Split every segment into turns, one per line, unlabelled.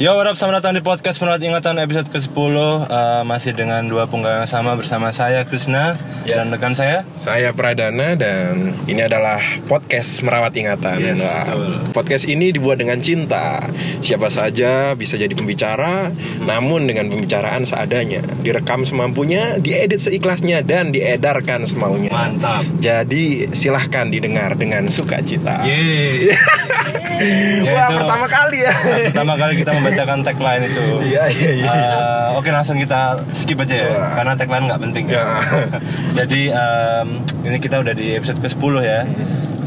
Yo, what up? Selamat datang di podcast Merawat Ingatan episode ke-10 uh, Masih dengan dua punggawa yang sama bersama saya, Krishna
Ya.
Dan rekan saya
Saya Pradana dan ini adalah podcast merawat ingatan.
Yes, betul.
podcast ini dibuat dengan cinta. Siapa saja bisa jadi pembicara, namun dengan pembicaraan seadanya. Direkam semampunya, diedit seikhlasnya dan diedarkan semaunya.
Mantap
Jadi silahkan didengar dengan sukacita.
Yeay Ya,
Wah, pertama kali ya.
Pertama kali kita membacakan tagline itu
Iya, iya, iya.
Uh, Oke langsung kita skip aja ya
Wah.
Karena tagline nggak penting ya,
Ya.
Jadi um, ini kita udah di episode ke-10 ya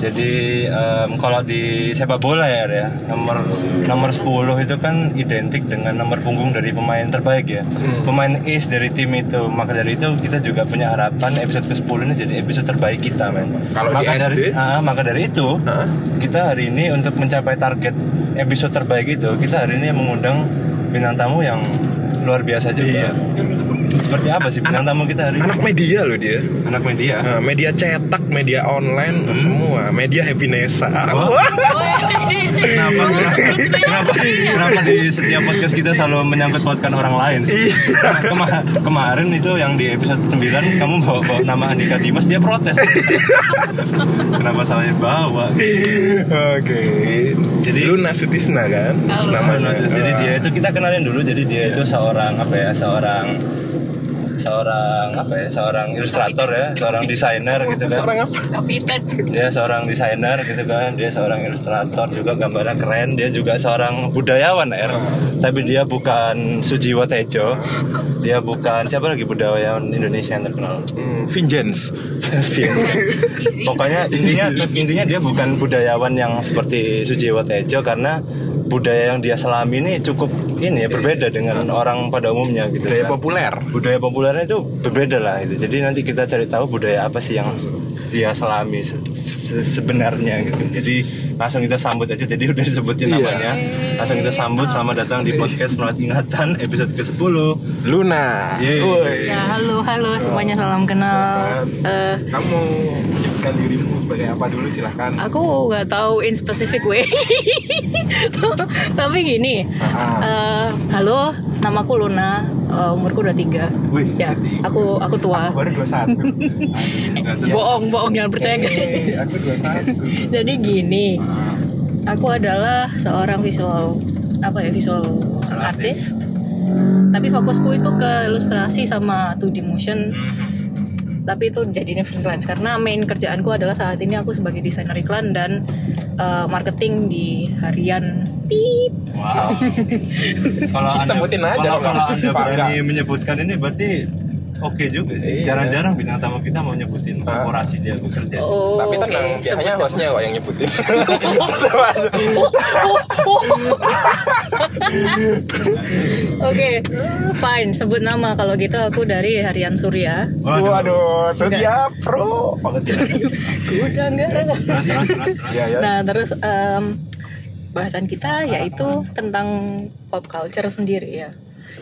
jadi um, kalau di sepak bola ya ya nomor nomor 10 itu kan identik dengan nomor punggung dari pemain terbaik ya
Hmm.
pemain ace dari tim itu maka dari itu kita juga punya harapan episode ke-10 ini jadi episode terbaik kita men
Kalau di
maka dari
SD?
ah, maka dari itu
Hah?
kita hari ini untuk mencapai target episode terbaik itu kita hari ini mengundang bintang tamu yang luar biasa juga
Iya.
Seperti apa sih bintang tamu kita hari ini
Anak media loh dia.
anak media
Nah, media cetak, media online,
Hmm.
semua. Media Happinessa.
Kenapa, kenapa, kenapa di setiap podcast kita selalu menyangkut pautkan orang lain sih? Kema- kemarin itu yang di episode 9 kamu bawa, bawa nama Andika Dimas dia protes. kenapa salahnya bawa?
Oke.
Jadi-
Luna Sutisna kan?
Halo.
Namanya.
Jadi dia itu kita kenalin dulu. Jadi dia itu seorang apa ya? Seorang seorang apa ya? Seorang ilustrator ya, seorang desainer gitu kan.
Seorang apa?
Kapitan.
dia seorang desainer gitu kan dia seorang ilustrator juga gambarnya keren dia juga seorang budayawan er tapi dia bukan Sujiwo Tejo dia bukan siapa lagi budayawan Indonesia yang terkenal
Hmm, Vincenz.
Pokoknya intinya intinya dia bukan budayawan yang seperti Sujiwo Tejo karena budaya yang dia selami ini cukup ini ya berbeda dengan orang pada umumnya gitu
Budaya
kan.
populer.
budaya populernya itu berbeda lah itu jadi nanti kita cari tahu budaya apa sih yang dia selami se- se- sebenarnya gitu jadi langsung kita sambut aja jadi udah disebutin
Iya.
namanya langsung kita sambut selamat datang di podcast Merawat Ingatan episode ke 10
Luna.
Yeay.
Ya, halo, halo semuanya salam kenal. Eh,
Kamu menyebutkan dirimu sebagai apa dulu silahkan.
aku nggak tahu in specific way. Tapi gini, eh, halo, namaku Luna, eh, umurku 23
Wih,
Ya,
23.
aku aku tua.
Baru 21.
Bohong, bohong jangan percaya guys.
aku 21.
Jadi gini, aku adalah seorang visual apa ya visual artist. Tapi fokusku itu ke ilustrasi sama 2D motion. Tapi itu jadinya freelance. Karena main kerjaanku adalah saat ini aku sebagai desainer iklan dan uh, marketing di harian. Pip.
wow. Kalau anda
Sebutin aja
kalau, kalau anda berani menyebutkan ini berarti oke juga sih
Iya.
jarang-jarang bintang tamu kita mau nyebutin
Ah.
korporasi dia bekerja
Oh,
Tapi tenang,
oke.
biasanya
Sebut-
hostnya kok yang nyebutin.
Oke, fine. Sebut nama kalau gitu aku dari harian Surya.
Waduh, Surya Pro.
Udah enggak.
terus terus terus, terus.
Iya, ya.
Nah, terus em, bahasan kita yaitu tentang pop culture sendiri ya.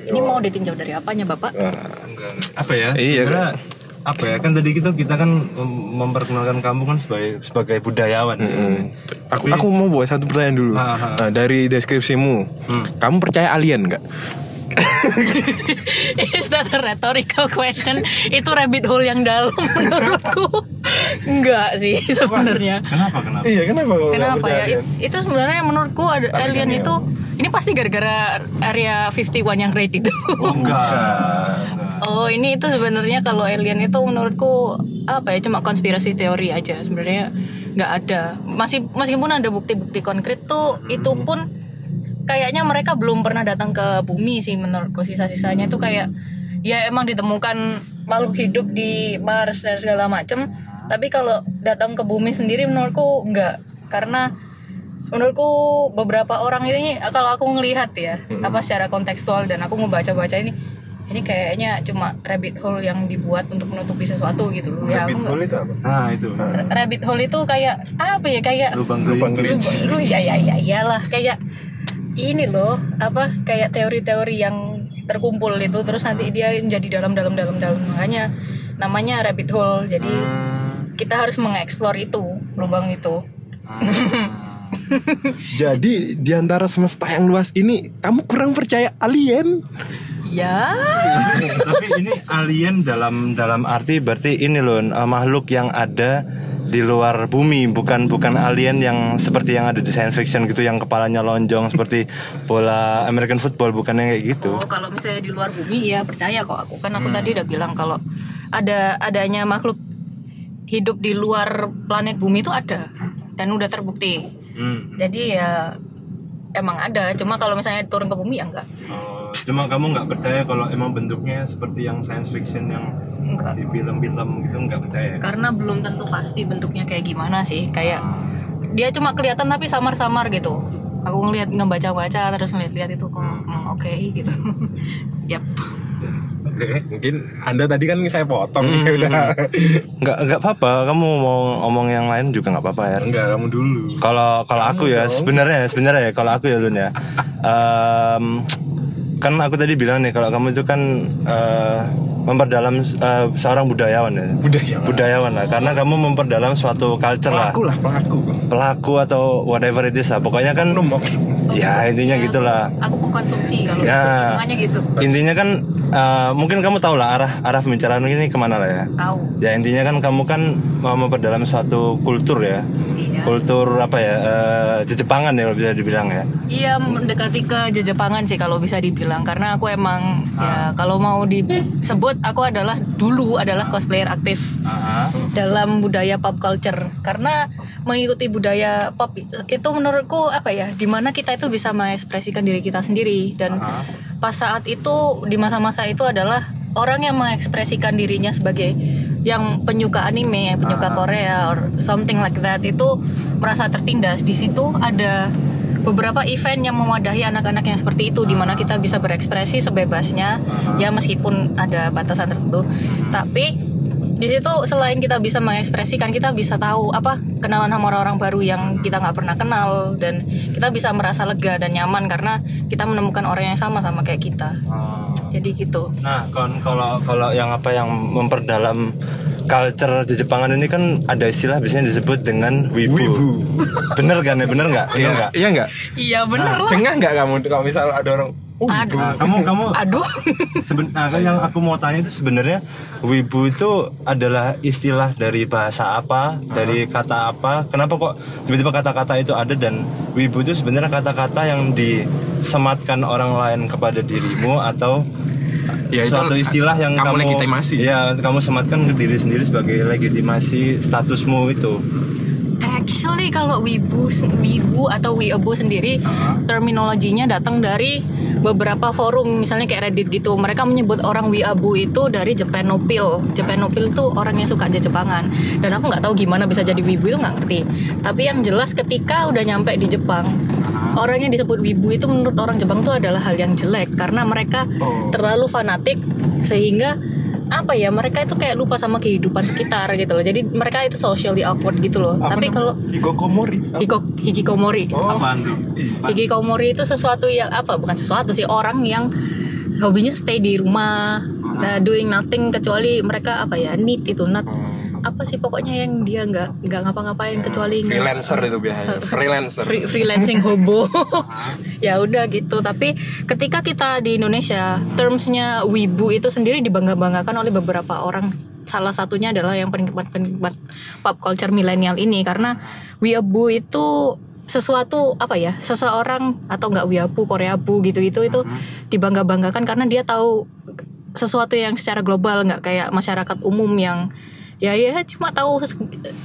Ini mau ditinjau dari apanya, Bapak?
apa ya
Iya,
sebenarnya apa ya kan tadi kita kita kan mem- memperkenalkan kamu kan sebagai sebagai budayawan ya.
Aku aku mau buat satu pertanyaan dulu.
Ah, ah.
Nah, dari deskripsimu,
Hmm.
kamu percaya alien nggak?
Is that a rhetorical question? Itu rabbit hole yang dalam menurutku. Enggak sih sebenarnya.
kenapa kenapa
Iya, kenapa?
Kenapa ya?
alien?
It- itu sebenarnya menurutku ada
Tapi
alien
kan
itu ini pasti gara-gara area 51 yang great itu.
oh, enggak.
Oh ini itu sebenarnya kalau alien itu menurutku apa ya cuma konspirasi teori aja sebenarnya nggak ada masih meskipun ada bukti-bukti konkret tuh itu pun kayaknya mereka belum pernah datang ke bumi sih menurutku. Sisa-sisanya itu kayak ya emang ditemukan makhluk hidup di Mars dan segala macem. Tapi kalau datang ke bumi sendiri menurutku nggak. Karena menurutku beberapa orang ini kalau aku ngelihat ya apa secara kontekstual dan aku ngebaca-baca ini ini kayaknya cuma rabbit hole yang dibuat untuk menutupi sesuatu gitu loh. Ya aku nggak
itu apa?
nah itu.
Rabbit hole itu kayak apa ya kayak
lubang
Lubang
kelinci
kelinci.
lu ya ya ya iyalah kayak ini loh apa kayak teori-teori yang terkumpul itu terus nanti dia menjadi dalam dalam dalam dalam makanya namanya rabbit hole. Jadi kita harus mengeksplor itu lubang itu.
Jadi di antara semesta yang luas ini kamu kurang percaya alien?
ya.
Tapi ini alien dalam dalam arti berarti ini loh eh, makhluk yang ada di luar bumi bukan bukan alien yang seperti yang ada di science fiction gitu yang kepalanya lonjong seperti bola American football bukan yang kayak gitu.
Oh, kalau misalnya di luar bumi ya percaya kok aku kan aku tadi udah bilang kalau ada adanya makhluk hidup di luar planet bumi itu ada dan udah terbukti.
Hmm.
Jadi ya emang ada, cuma kalau misalnya turun ke bumi ya enggak.
Oh, cuma kamu nggak percaya kalau emang bentuknya seperti yang science fiction yang
Enggak.
di film-film gitu nggak percaya.
Karena belum tentu pasti bentuknya kayak gimana sih. Kayak dia cuma kelihatan tapi samar-samar gitu. Aku ngeliat ngebaca-baca terus ngeliat-liat itu kok hmm, oke gitu. Yap.
Oke, mungkin Anda tadi kan saya potong ya udah.
Nggak nggak apa-apa. Kamu mau ngomong yang lain juga nggak apa-apa ya.
Enggak, kamu dulu.
Kalau kalau aku ya sebenarnya sebenarnya ya kalau aku ya Lun ya. Em, kan aku tadi bilang nih kalau kamu itu kan eh, memperdalam eh, seorang budayawan ya.
Budayawan.
Budayawan lah karena kamu memperdalam suatu culture lah.
Pelaku lah, pelaku.
Pelaku atau whatever it is lah. Pokoknya kan
Oknum, oknum.
Ya intinya
Ya,
gitulah.
Aku pengkonsumsi kalau
Ya.
gitu.
Intinya kan eh, mungkin kamu tahu lah arah arah pembicaraan ini ke mana lah ya.
Tahu.
Ya intinya kan kamu kan mau memperdalam suatu kultur ya.
Iya.
Kultur apa ya? eh, Jejepangan ya kalau bisa dibilang ya.
Iya mendekati ke Jejepangan sih kalau bisa dibilang karena aku emang ya kalau mau disebut aku adalah dulu adalah cosplayer aktif dalam budaya pop culture karena mengikuti budaya pop itu menurutku apa ya di mana kita itu bisa mengekspresikan diri kita sendiri. Dan pas saat itu di masa-masa itu adalah orang yang mengekspresikan dirinya sebagai yang penyuka anime, penyuka Korea or something like that. Itu merasa tertindas. Di situ ada beberapa event yang mewadahi anak-anak yang seperti itu di mana kita bisa berekspresi sebebasnya ya meskipun ada batasan tertentu. Tapi di situ selain kita bisa mengekspresikan kita bisa tahu apa kenalan sama orang-orang baru yang kita nggak pernah kenal dan kita bisa merasa lega dan nyaman karena kita menemukan orang yang sama sama kayak kita jadi gitu
Nah, kon kalau kalau yang apa yang memperdalam culture Jepangan ini kan ada istilah biasanya disebut dengan wibu.
Wibu.
bener kan ya? Bener nggak? Bener
Iya,
nggak?
iya enggak?
iya bener lah
Cengah enggak kamu kalau misal ada orang oh,
aduh
Nah, kamu kamu
aduh
Seben- nah, kan yang aku mau tanya itu sebenarnya wibu itu adalah istilah dari bahasa apa, dari kata apa? Kenapa kok tiba-tiba kata-kata itu ada dan wibu itu sebenarnya kata-kata yang disematkan orang lain kepada dirimu atau
Ya, itu
suatu istilah yang
kamu
kamu,
legitimasi.
Ya, kamu sematkan ke diri sendiri sebagai legitimasi statusmu itu.
Actually kalau wibu wibu atau weeaboo sendiri terminologinya datang dari beberapa forum misalnya kayak Reddit gitu. Mereka menyebut orang weeaboo itu dari Japanopil. Japanopil itu orang yang suka Jepangan. Dan aku nggak tahu gimana bisa jadi wibu itu nggak ngerti. Tapi yang jelas ketika udah nyampe di Jepang, orang yang disebut wibu itu menurut orang Jepang itu adalah hal yang jelek karena mereka terlalu fanatik sehingga apa ya mereka itu kayak lupa sama kehidupan sekitar gitu loh. Jadi mereka itu socially awkward gitu loh. Tapi kalau
Higokomori.
hikikomori
Oh,
Apaan tuh?
hikikomori itu sesuatu yang apa bukan sesuatu sih orang yang hobinya stay di rumah nah, doing nothing kecuali mereka apa ya need itu not apa sih pokoknya yang dia nggak nggak ngapa-ngapain kecuali nge-
freelancer itu biasanya. Freelancer.
Free- freelancing hobo. Ya udah gitu. Tapi ketika kita di Indonesia termsnya wibu itu sendiri dibangga-banggakan oleh beberapa orang. Salah satunya adalah yang penikmat-penikmat pop culture milenial ini. Karena wibu itu sesuatu apa ya seseorang atau enggak wiabu koreabu gitu gitu itu dibangga-banggakan karena dia tahu sesuatu yang secara global nggak kayak masyarakat umum yang ya ya cuma tahu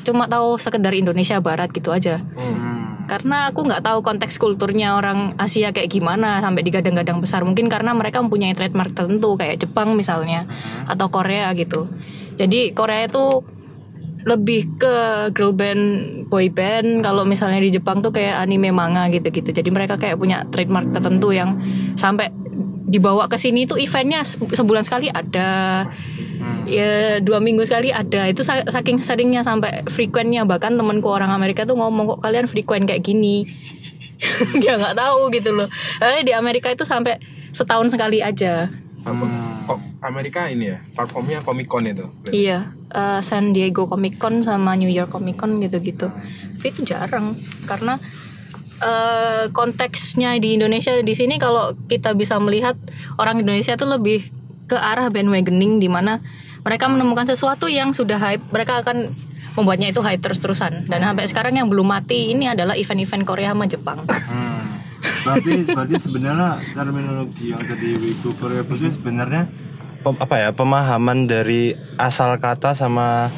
cuma tahu sekedar Indonesia Barat gitu aja. Karena aku nggak tahu konteks kulturnya orang Asia kayak gimana sampai digadang-gadang besar. Mungkin karena mereka mempunyai trademark tertentu kayak Jepang misalnya atau Korea gitu. Jadi Korea itu lebih ke girl band boy band. Kalau misalnya di Jepang tuh kayak anime manga gitu-gitu. Jadi mereka kayak punya trademark tertentu yang sampai dibawa ke sini tuh eventnya se- sebulan sekali ada. Ya dua minggu sekali ada. Itu sa- saking seringnya sampai frekuennya bahkan temanku orang Amerika tuh ngomong kok kalian frekuen kayak gini? Dia nggak tahu gitu loh. Eh, di Amerika itu sampai setahun sekali aja?
Kok Amerika ini ya? Platformnya Comic Con itu.
Iya, eh, San Diego Comic Con sama New York Comic Con gitu-gitu. Tapi itu jarang. Karena eh, konteksnya di Indonesia di sini kalau kita bisa melihat orang Indonesia itu lebih ke arah bandwagoning di mana mereka menemukan sesuatu yang sudah hype, mereka akan membuatnya itu hype terus-terusan. Dan sampai sekarang yang belum mati ini adalah event-event Korea sama Jepang.
Hmm. Berarti berarti sebenarnya terminologi yang tadi Wibu Korea itu sebenarnya pem- apa ya pemahaman dari asal kata sama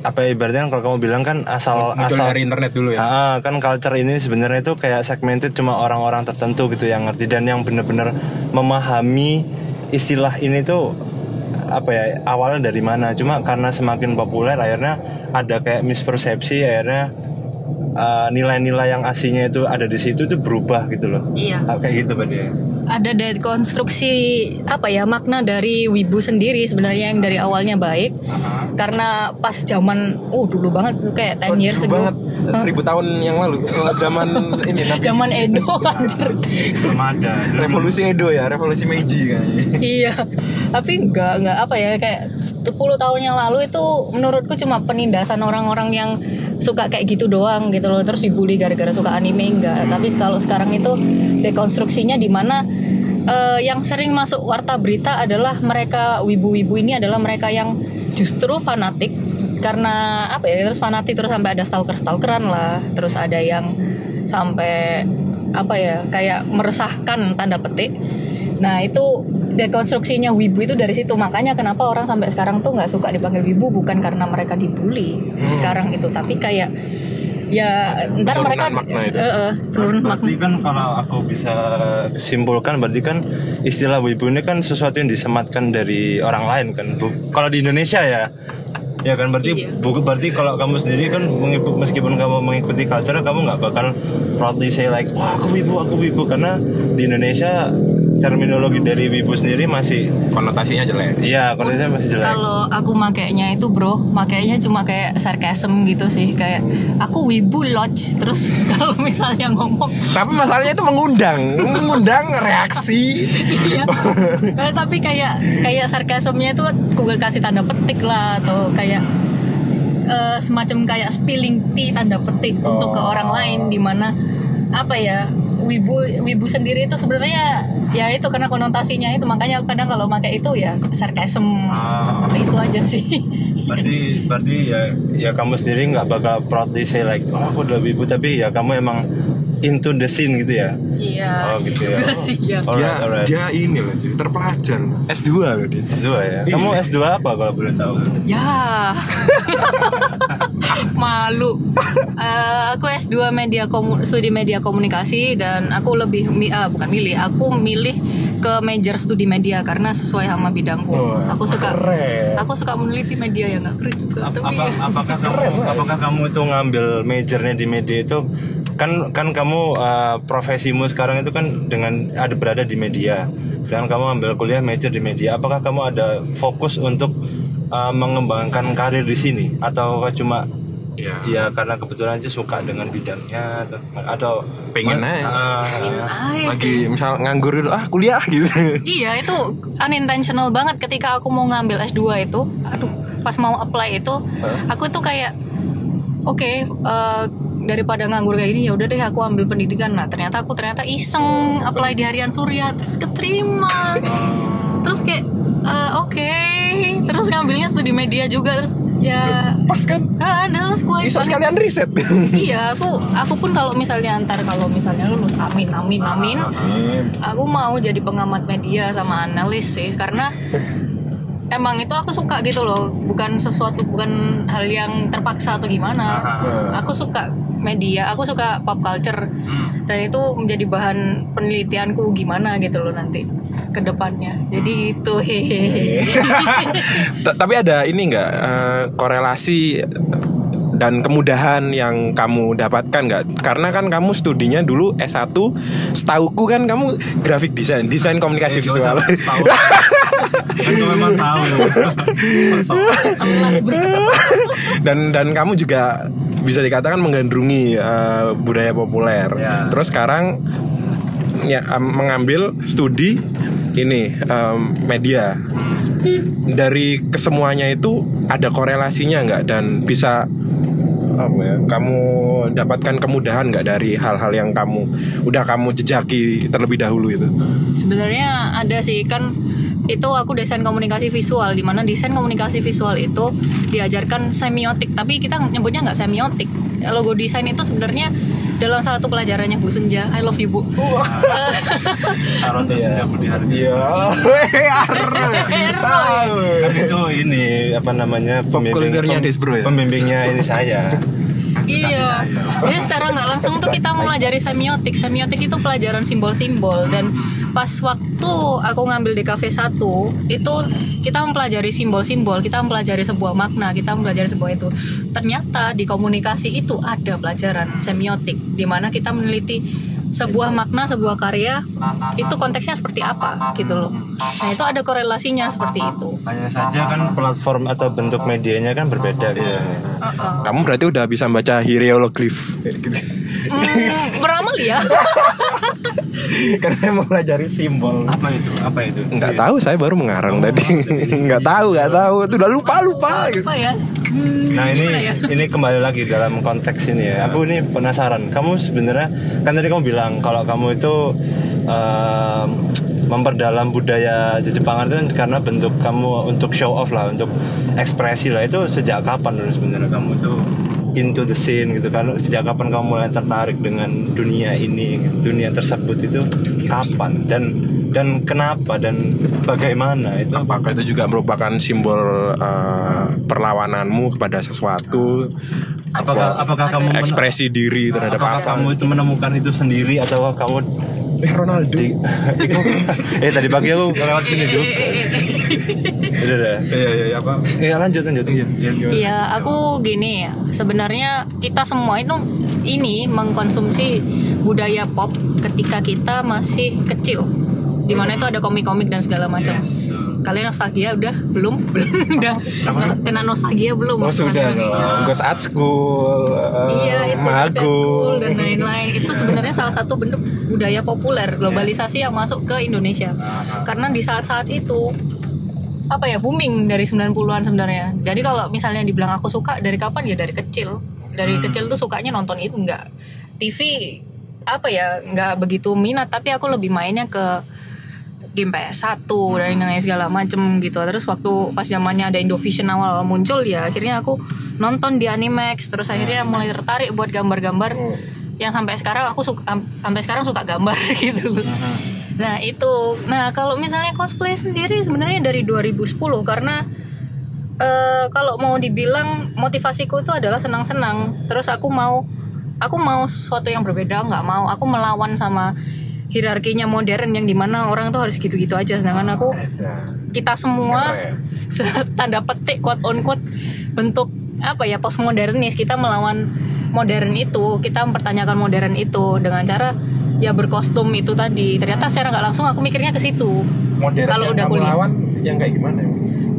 apa ya, ibaratnya kalau kamu bilang kan asal
Muncul
asal
dari internet dulu ya.
Ah, kan culture ini sebenarnya itu kayak segmented cuma orang-orang tertentu gitu yang ngerti dan yang benar-benar memahami istilah ini tuh apa ya awalnya dari mana cuma karena semakin populer akhirnya ada kayak mispersepsi akhirnya uh, nilai-nilai yang aslinya itu ada di situ itu berubah gitu loh
Iya.
Ah, kayak gitu berarti ya
ada dari konstruksi apa ya makna dari wibu sendiri sebenarnya yang dari awalnya baik. Karena pas zaman oh dulu banget tuh kayak 10 years
Dulu
ago.
banget. Seribu tahun yang lalu. Oh, zaman ini Nabi-
zaman Edo anjir.
Belum ada.
Revolusi Edo ya revolusi Meiji kayaknya.
Iya. Tapi enggak enggak apa ya kayak 10 tahun yang lalu itu menurutku cuma penindasan orang-orang yang suka kayak gitu doang gitu loh. Terus dibully gara-gara suka anime enggak. Tapi kalau sekarang itu dekonstruksinya di mana eh, yang sering masuk warta berita adalah mereka wibu-wibu ini adalah mereka yang justru fanatik karena apa ya terus fanatik terus sampai ada stalker-stalkeran lah. Terus ada yang sampai apa ya kayak meresahkan tanda petik Nah itu dekonstruksinya wibu itu dari situ makanya kenapa orang sampai sekarang tuh nggak suka dipanggil wibu bukan karena mereka dibully sekarang itu tapi kayak ya ntar
Penurunan
mereka
makna itu.
Eh, eh, penurunan makna
Berarti kan kalau aku bisa simpulkan berarti kan istilah wibu ini kan sesuatu yang disematkan dari orang lain kan. Bu- Kalau di Indonesia ya ya kan berarti
Iya.
bu- berarti kalau kamu sendiri kan meskipun kamu mengikuti culture kamu nggak bakal proudly say like wah aku wibu aku wibu karena di Indonesia terminologi dari wibu sendiri masih
konotasinya jelek.
Iya kondisinya masih jelek.
kalau aku makainya itu bro makainya cuma kayak sarcasm gitu sih. Kayak aku wibu lodge. Terus kalau misalnya ngomong
tapi masalahnya itu mengundang. Mengundang reaksi.
Iya. Eh, tapi kayak kayak sarkasmnya itu aku kasih tanda petik lah atau kayak eh, semacam kayak spilling tea tanda petik untuk ke orang lain di mana apa ya wibu wibu sendiri itu sebenarnya ya itu karena konotasinya itu makanya kadang kalau pakai itu ya sarkasm
Ah.
itu aja sih
berarti berarti ya ya kamu sendiri nggak bakal proudly say like oh aku udah wibu tapi ya kamu emang into the scene gitu ya
iya
Oh, gitu ya.
sih ya
dia
Alright, alright.
dia ini loh cuy terpelajar S2 loh dia
S2 ya. Kamu S2 apa kalau boleh tahu?
Ya. Malu. Eh, aku S2 media komu- studi media komunikasi dan aku lebih mi- ah, bukan milih, aku milih ke major studi media karena sesuai sama bidangku.
Wah,
aku suka
keren.
aku suka meneliti media yang nggak keren juga,
Ap-
tapi
apa, apakah kamu apakah kamu itu ngambil majornya di media itu kan kan kamu uh, profesimu sekarang itu kan dengan ada berada di media. Sekarang kamu ambil kuliah major di media. Apakah kamu ada fokus untuk uh, mengembangkan karir di sini atau cuma
ya
ya karena kebetulan aja suka dengan bidangnya atau atau
Pengen
Ma-
aja.
Ah,
Ah, iya
lagi
sih.
misal nganggur dulu ah kuliah gitu.
Iya itu unintentional banget ketika aku mau ngambil S2 itu. Aduh pas mau apply itu Aku tuh kayak Oke eh, daripada nganggur kayak gini ya udah deh aku ambil pendidikan. Nah ternyata aku ternyata iseng apply di Harian Surya Terus keterima. Terus kayak eh, oke. Terus ngambilnya studi media juga Terus ya.
Pas kan?
Ah, terus kuat
bisa
banget.
sekalian riset.
Iya aku aku pun kalau misalnya antar kalau misalnya lulus amin amin amin. Aku mau jadi pengamat media sama analis sih karena emang itu aku suka gitu loh, bukan sesuatu bukan hal yang terpaksa atau gimana. Aku suka media, aku suka pop culture. Dan itu menjadi bahan penelitianku gimana gitu loh nanti ke depannya. Jadi itu hehehe.
Ta- tapi ada ini nggak eh, korelasi dan kemudahan yang kamu dapatkan nggak? Karena kan kamu studinya dulu S1, setauku kan kamu grafik desain, desain komunikasi
Eh,
visual.
tahu. kan memang tahu.
Dan dan kamu juga bisa dikatakan menggandrungi eh, budaya populer.
Ya.
Terus sekarang ya mengambil studi ini em, media. Dari kesemuanya itu ada korelasinya nggak? Dan bisa apa ya kamu dapatkan kemudahan nggak dari hal-hal yang kamu udah kamu jejaki terlebih dahulu itu?
Sebenarnya ada sih kan itu aku desain komunikasi visual di mana desain komunikasi visual itu diajarkan semiotik. Tapi kita nyebutnya nggak semiotik. Logo desain itu sebenarnya dalam salah satu pelajarannya Bu Senja I love you Bu.
Saroto Senja Budi Hardi
iya.
Kan itu ini apa namanya
Pop culture-nya
pem-
Desbro ya?
pembimbingnya ini saya.
Iya, jadi secara nggak langsung tuh kita mempelajari semiotik. Semiotik itu pelajaran simbol-simbol dan pas waktu aku ngambil di kafe 1 itu kita mempelajari simbol-simbol, kita mempelajari sebuah makna, kita mempelajari sebuah itu. Ternyata di komunikasi itu ada pelajaran semiotik di mana kita meneliti sebuah makna, sebuah karya itu konteksnya seperti apa gitu loh. Nah, itu ada korelasinya seperti itu.
hanya saja kan platform atau bentuk medianya kan berbeda gitu
Heeh.
kamu berarti udah bisa baca hieroglif
Hmm, beramal ya.
karena saya mau pelajari simbol
apa itu apa itu
nggak tahu saya baru mengarang tadi nggak tahu nggak tahu itu udah lupa lupa gitu.
Apa ya? Hmm,
Nah ini
ya?
ini kembali lagi dalam konteks ini ya. Aku ini penasaran. Kamu sebenarnya kan tadi kamu bilang kalau kamu itu em, memperdalam budaya Jepangan itu kan karena bentuk kamu untuk show off lah, untuk ekspresi lah. Itu sejak kapan dulu sebenarnya kamu itu into the scene gitu kan? Sejak kapan kamu mulai tertarik dengan dunia ini, dunia tersebut itu? Kapan? Dan dan kenapa? Dan bagaimana itu?
apakah itu juga merupakan simbol eh, perlawananmu kepada sesuatu?
Apakah apakah kamu men-
ekspresi diri terhadap
Apakah
apa?
kamu itu menemukan itu sendiri atau kamu
eh Ronaldo.
di, eh tadi pagi aku lewat sini juga. Udah udah.
iya iya apa
Iya lanjut lanjut. Iya.
Iya, aku gini ya. Sebenarnya kita semua itu ini mengkonsumsi budaya pop ketika kita masih kecil. Di mana itu ada komik-komik dan segala macam.
Yes.
Kalian nostalgia udah belum? Belum udah kena nostalgia belum?
oh sudah
Nostalgia.
dong Ghost Art School eh,
Iya, itu
Mago
School dan lain-lain. Itu sebenarnya salah satu bentuk budaya populer globalisasi yang masuk ke Indonesia. Karena di saat-saat itu apa ya booming dari 90-an sebenarnya. Jadi kalau misalnya dibilang aku suka dari kapan ya dari kecil. Dari kecil tuh sukanya nonton itu enggak. TV apa ya nggak begitu minat tapi aku lebih mainnya ke game PS1 dan lain segala macem gitu. Terus waktu pas zamannya ada Indovision awal muncul ya akhirnya aku nonton di Animax terus akhirnya mulai tertarik buat gambar-gambar yang sampai sekarang aku suka am- sampai sekarang suka gambar gitu. Nah, itu. Nah, kalau misalnya cosplay sendiri sebenarnya dari 2010 karena eh, kalau mau dibilang motivasiku itu adalah senang-senang. Terus aku mau aku mau sesuatu yang berbeda, nggak mau. Aku melawan sama hierarkinya modern yang di mana orang tuh harus gitu-gitu aja. Sedangkan aku kita semua tanda petik quote on quote bentuk apa ya postmodernis. Kita melawan modern itu kita mempertanyakan modern itu dengan cara ya berkostum itu tadi. Ternyata secara nggak langsung aku mikirnya ke situ. Kalau udah
kamu
kuliah.
lawan yang kayak gimana ya?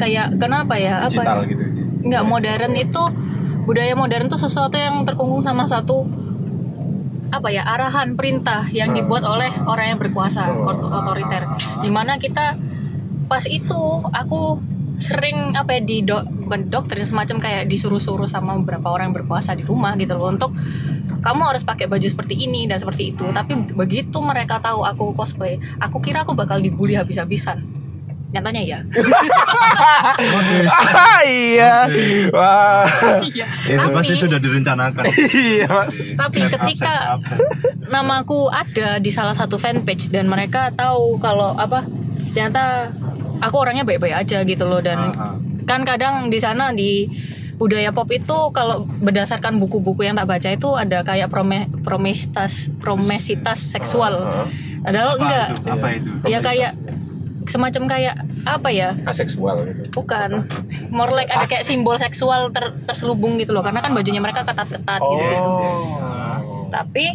kayak kenapa ya? Apa?
Digital gitu
nggak modern itu budaya modern itu sesuatu yang terkungkung sama satu apa ya arahan perintah yang dibuat oleh orang yang berkuasa ot- otoriter. Di mana kita pas itu aku sering apa ya di do, bukan dokter semacam kayak disuruh-suruh sama beberapa orang yang berkuasa di rumah gitu loh untuk kamu harus pakai baju seperti ini dan seperti itu. Tapi begitu mereka tahu aku cosplay aku kira aku bakal dibully habis-habisan. Nyatanya ya
ah iya. Wah.
Iya.
Itu pasti sudah direncanakan.
iya
tapi ketika namaku ada di salah satu fanpage dan mereka tahu kalau apa ternyata aku orangnya baik-baik aja gitu loh dan kan kadang di sana di budaya pop itu kalau berdasarkan buku-buku yang tak baca itu ada kayak prome, promesitas promesitas seksual. Padahal
Apa
enggak.
itu? Apa itu?
ya kayak semacam kayak apa ya?
Aseksual gitu.
Bukan. More like ada kayak simbol seksual ter- terselubung gitu loh karena kan bajunya mereka ketat-ketat gitu.
Oh.
Tapi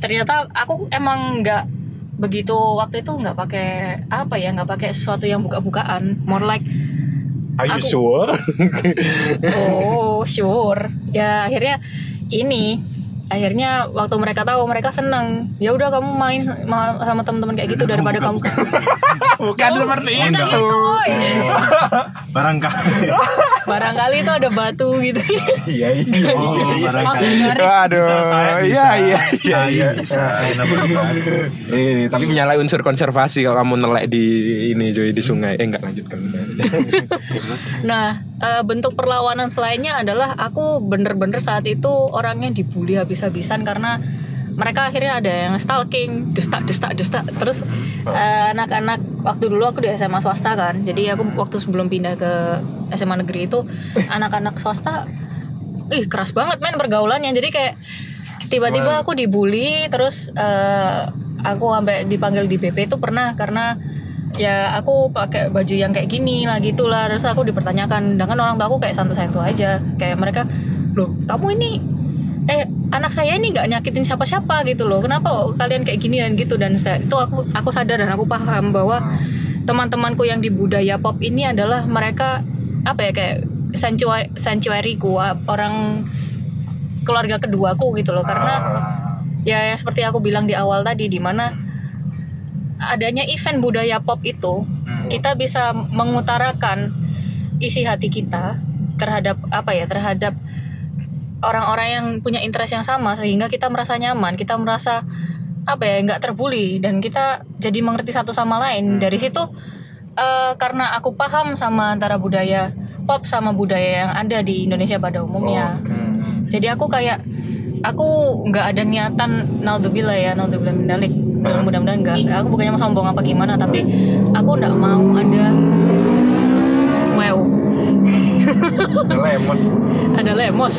ternyata aku emang nggak begitu waktu itu nggak pakai apa ya nggak pakai sesuatu yang buka-bukaan. More like
are you
Aku-
sure?
Oh sure. Ya akhirnya ini akhirnya waktu mereka tahu mereka senang ya udah kamu main sama sama teman-teman kayak gitu daripada kamu
Bukan seperti
Ya,
itu.
gitu.
barangkali
barangkali itu ada batu gitu
Iya iya.
oh barangkali bisa.
iya iya iya iya.
bukan?
Ini, tapi menyalahi unsur konservasi kalau kamu nelek di ini Joy di sungai. Eh enggak lanjutkan.
Nah, eh, bentuk perlawanan selainnya adalah aku bener-bener saat itu orangnya dibully habis-habisan karena mereka akhirnya ada yang stalking, destak, destak, destak. Terus eh, anak-anak waktu dulu aku di SMA swasta kan, jadi aku waktu sebelum pindah ke SMA negeri itu anak-anak swasta, ih keras banget main pergaulannya. Jadi kayak tiba-tiba aku dibully, terus eh, aku sampai dipanggil di BP itu pernah karena ya aku pakai baju yang kayak gini lah gitulah. Terus aku dipertanyakan dengan orang tua aku kayak santu-santu aja. Kayak mereka loh kamu ini eh anak saya ini nggak nyakitin siapa-siapa gitu loh. Kenapa kalian kayak gini dan gitu? Dan saya, itu aku aku sadar dan aku paham bahwa teman-temanku yang di budaya pop ini adalah mereka apa ya kayak sanctuary sanctuaryku orang keluarga keduaku gitu loh. Karena ya yang seperti aku bilang di awal tadi di mana adanya event budaya pop itu kita bisa mengutarakan isi hati kita terhadap apa ya terhadap orang-orang yang punya interest yang sama sehingga kita merasa nyaman kita merasa apa ya nggak terbuli dan kita jadi mengerti satu sama lain. Dari situ eh, karena aku paham sama antara budaya pop sama budaya yang ada di Indonesia pada umumnya. Jadi aku kayak aku nggak ada niatan naudzubillah ya naudzubillah mendalik dan mudah-mudahan nggak. Aku bukannya mau sombong apa gimana tapi aku nggak mau ada wow
Lemos.
ada lemos.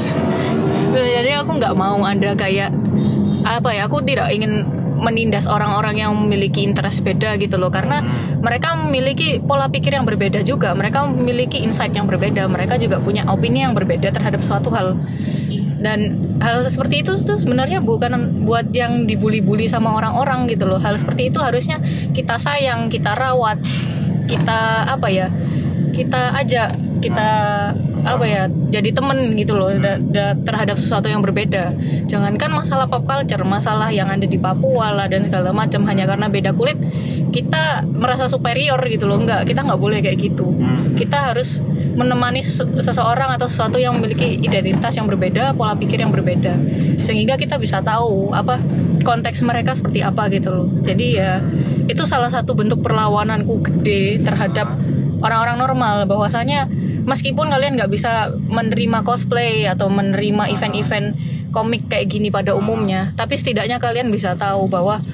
Jadi aku nggak mau ada kayak apa ya aku tidak ingin menindas orang-orang yang memiliki interest beda gitu loh. Karena mereka memiliki pola pikir yang berbeda juga. Mereka memiliki insight yang berbeda. Mereka juga punya opini yang berbeda terhadap suatu hal dan hal seperti itu tuh sebenarnya bukan buat yang dibully-bully sama orang-orang gitu loh. Hal seperti itu harusnya kita sayang kita rawat kita apa ya kita ajak kita apa ya jadi temen gitu loh da- da- terhadap sesuatu yang berbeda. Jangankan masalah pop culture masalah yang ada di Papua lah dan segala macam hanya karena beda kulit kita merasa superior gitu loh. Enggak kita nggak boleh kayak gitu. Kita harus menemani sese- seseorang atau sesuatu yang memiliki identitas yang berbeda pola pikir yang berbeda. Sehingga kita bisa tahu apa konteks mereka seperti apa gitu loh. Jadi ya itu salah satu bentuk perlawananku gede terhadap orang-orang normal. Bahwasanya meskipun kalian nggak bisa menerima cosplay atau menerima event-event komik kayak gini pada umumnya tapi setidaknya kalian bisa tahu bahwa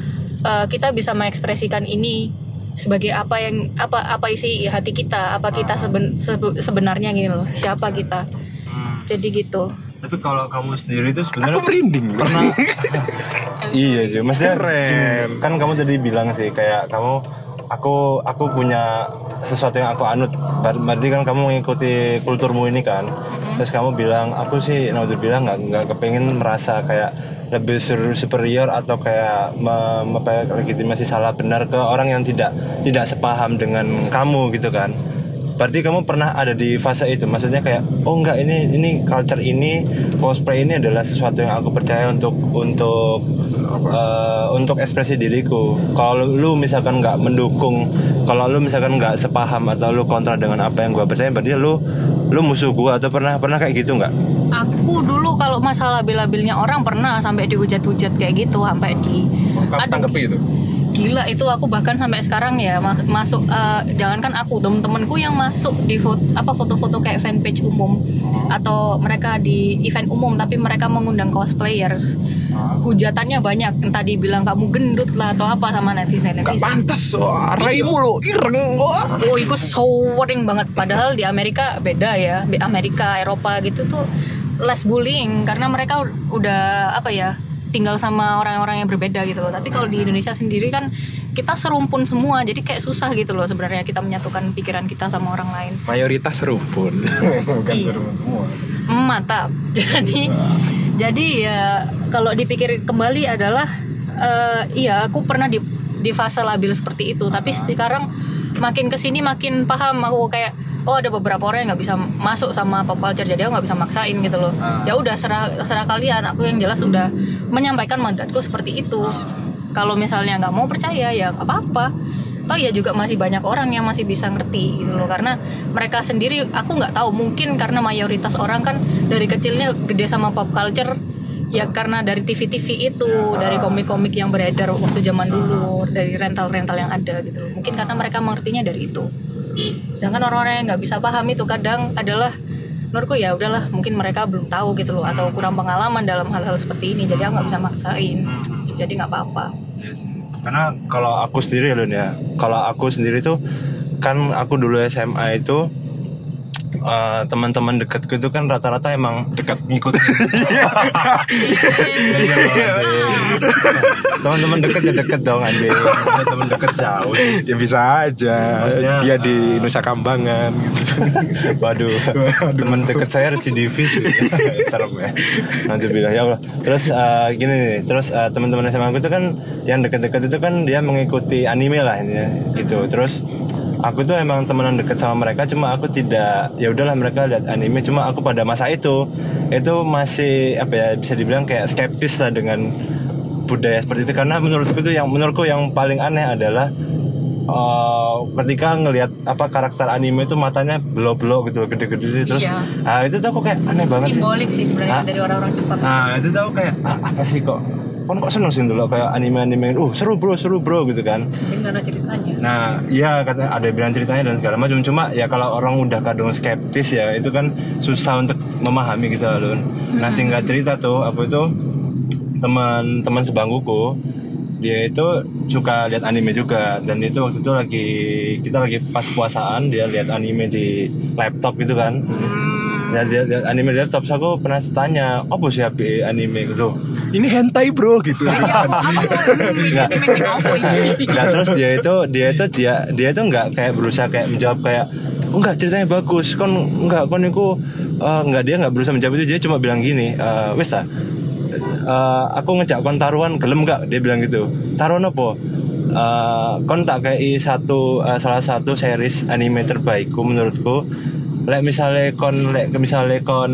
eh, kita bisa mengekspresikan ini sebagai apa yang apa apa isi hati kita apa kita seben- sebe- sebenarnya gini loh siapa kita. Jadi gitu.
Tapi kalau kamu sendiri itu
Aku
sebenarnya
merinding.
pernah iya sih maksudnya
Keren.
kan kamu tadi bilang sih kayak kamu aku aku punya sesuatu yang aku anut. Ber- berarti kan kamu mengikuti kulturmu ini kan? Terus kamu bilang aku sih bilang nggak nggak kepengen merasa kayak lebih superior atau kayak me, me- apa ya, legitimasi salah benar ke orang yang tidak tidak sepaham dengan kamu gitu kan. Berarti kamu pernah ada di fase itu, maksudnya kayak oh enggak ini ini culture ini cosplay ini adalah sesuatu yang aku percaya untuk untuk eh, untuk ekspresi diriku. Kalau lu misalkan nggak mendukung, kalau lu misalkan nggak sepaham atau lu kontra dengan apa yang gua percaya, berarti lu lu musuh gua atau pernah pernah kayak gitu nggak?
aku dulu kalau masalah bela-belnya orang pernah sampai dihujat-hujat kayak gitu sampai di
Kamu
Aduh,
tanggepi itu.
Gila itu aku bahkan sampai sekarang ya mas- masuk eh, jangankan aku temen-temenku yang masuk di foto apa foto-foto kayak fanpage umum atau mereka di event umum tapi mereka mengundang cosplayers hujatannya banyak entah dibilang kamu gendut lah atau apa sama netizen
Gak
netizen
pantas, wah, raimu lo ireng, wah.
Oh, itu sewering banget. Padahal di Amerika beda ya. Amerika, Eropa gitu tuh less bullying karena mereka udah apa ya tinggal sama orang-orang yang berbeda gitu loh. Tapi kalau di Indonesia sendiri kan kita serumpun semua, jadi kayak susah gitu loh sebenarnya kita menyatukan pikiran kita sama orang lain.
Mayoritas rumpun. Bukan
Iya.
semua.
Mm, Mantap. Jadi jadi ya kalau dipikir kembali adalah eh, iya aku pernah di di fase labil seperti itu, tapi sekarang makin ke sini makin paham aku kayak oh ada beberapa orang yang nggak bisa masuk sama pop culture jadi aku nggak bisa maksain gitu loh.
Ah.
ya udah serah serah kalian. Aku yang jelas udah menyampaikan mandatku seperti itu. Kalau misalnya nggak mau percaya ya nggak apa-apa. Toh ya juga masih banyak orang yang masih bisa ngerti gitu loh. Karena mereka sendiri aku nggak tahu. Mungkin karena mayoritas orang kan dari kecilnya gede sama pop culture. Ya karena dari TV-TV itu dari komik-komik yang beredar waktu zaman dulu dari rental-rental yang ada gitu loh. Mungkin karena mereka mengertinya dari itu sedangkan orang-orang yang nggak bisa paham itu kadang adalah menurutku ya udahlah mungkin mereka belum tahu gitu loh atau kurang pengalaman dalam hal-hal seperti ini jadi aku nggak bisa maksain. Jadi nggak apa-apa.
Iya. Karena kalau aku sendiri Lun ya, kalau aku sendiri tuh kan aku dulu SMA itu eh, teman-teman dekatku itu kan rata-rata emang dekat ngikut teman-teman dekat ya deket dong anjing teman dekat jauh
ya bisa aja
Maksudnya,
dia di
eh,
Nusa Kambangan gitu.
Waduh, teman dekat saya residivis. Serem ya. Nanti bilang ya Allah. Terus eh, gini nih, terus eh, teman-teman SMA aku itu kan yang dekat-dekat itu kan dia mengikuti anime lah ini gitu. Terus aku tuh emang temenan dekat sama mereka cuma aku tidak ya udahlah mereka lihat anime cuma aku pada masa itu itu masih apa ya bisa dibilang kayak skeptis lah dengan budaya seperti itu karena menurutku tuh yang menurutku yang paling aneh adalah eh, ketika ngelihat apa karakter anime itu matanya belo-belo gitu gede-gede terus
Iya.
ah itu tuh aku kayak aneh banget sih
simbolik sih sebenarnya
Ah.
dari orang-orang Jepang
nah itu tuh aku kayak ah, apa sih kok kan kok seneng sih dulu kayak anime-anime uh seru bro seru bro gitu kan
mungkin karena ceritanya
Nah, iya kata ada bilang ceritanya dan segala macam. Cuma ya kalau orang udah kadang skeptis ya itu kan susah untuk memahami gitu loh. Lun. Nah, singkat cerita tuh apa itu teman-teman sebangkuku dia itu suka lihat anime juga dan itu waktu itu lagi kita lagi pas puasaan dia lihat anime di laptop gitu kan. Ya, dia anime di laptop, so aku pernah tanya, apa sih api anime? Gitu?
ini hentai bro gitu.
Nggak. Nah, terus dia itu dia itu dia dia itu nggak kayak berusaha kayak menjawab kayak oh, enggak ceritanya bagus. Kon enggak kon itu eh, enggak dia nggak berusaha menjawab itu. Dia cuma bilang gini eh wes ta eh, aku ngejak kon taruhan gelem nggak? Dia bilang gitu. Taruhan apa? Eh, kon tak kayak satu eh, salah satu series anime terbaikku menurutku lek misalnya kon lek misalnya kon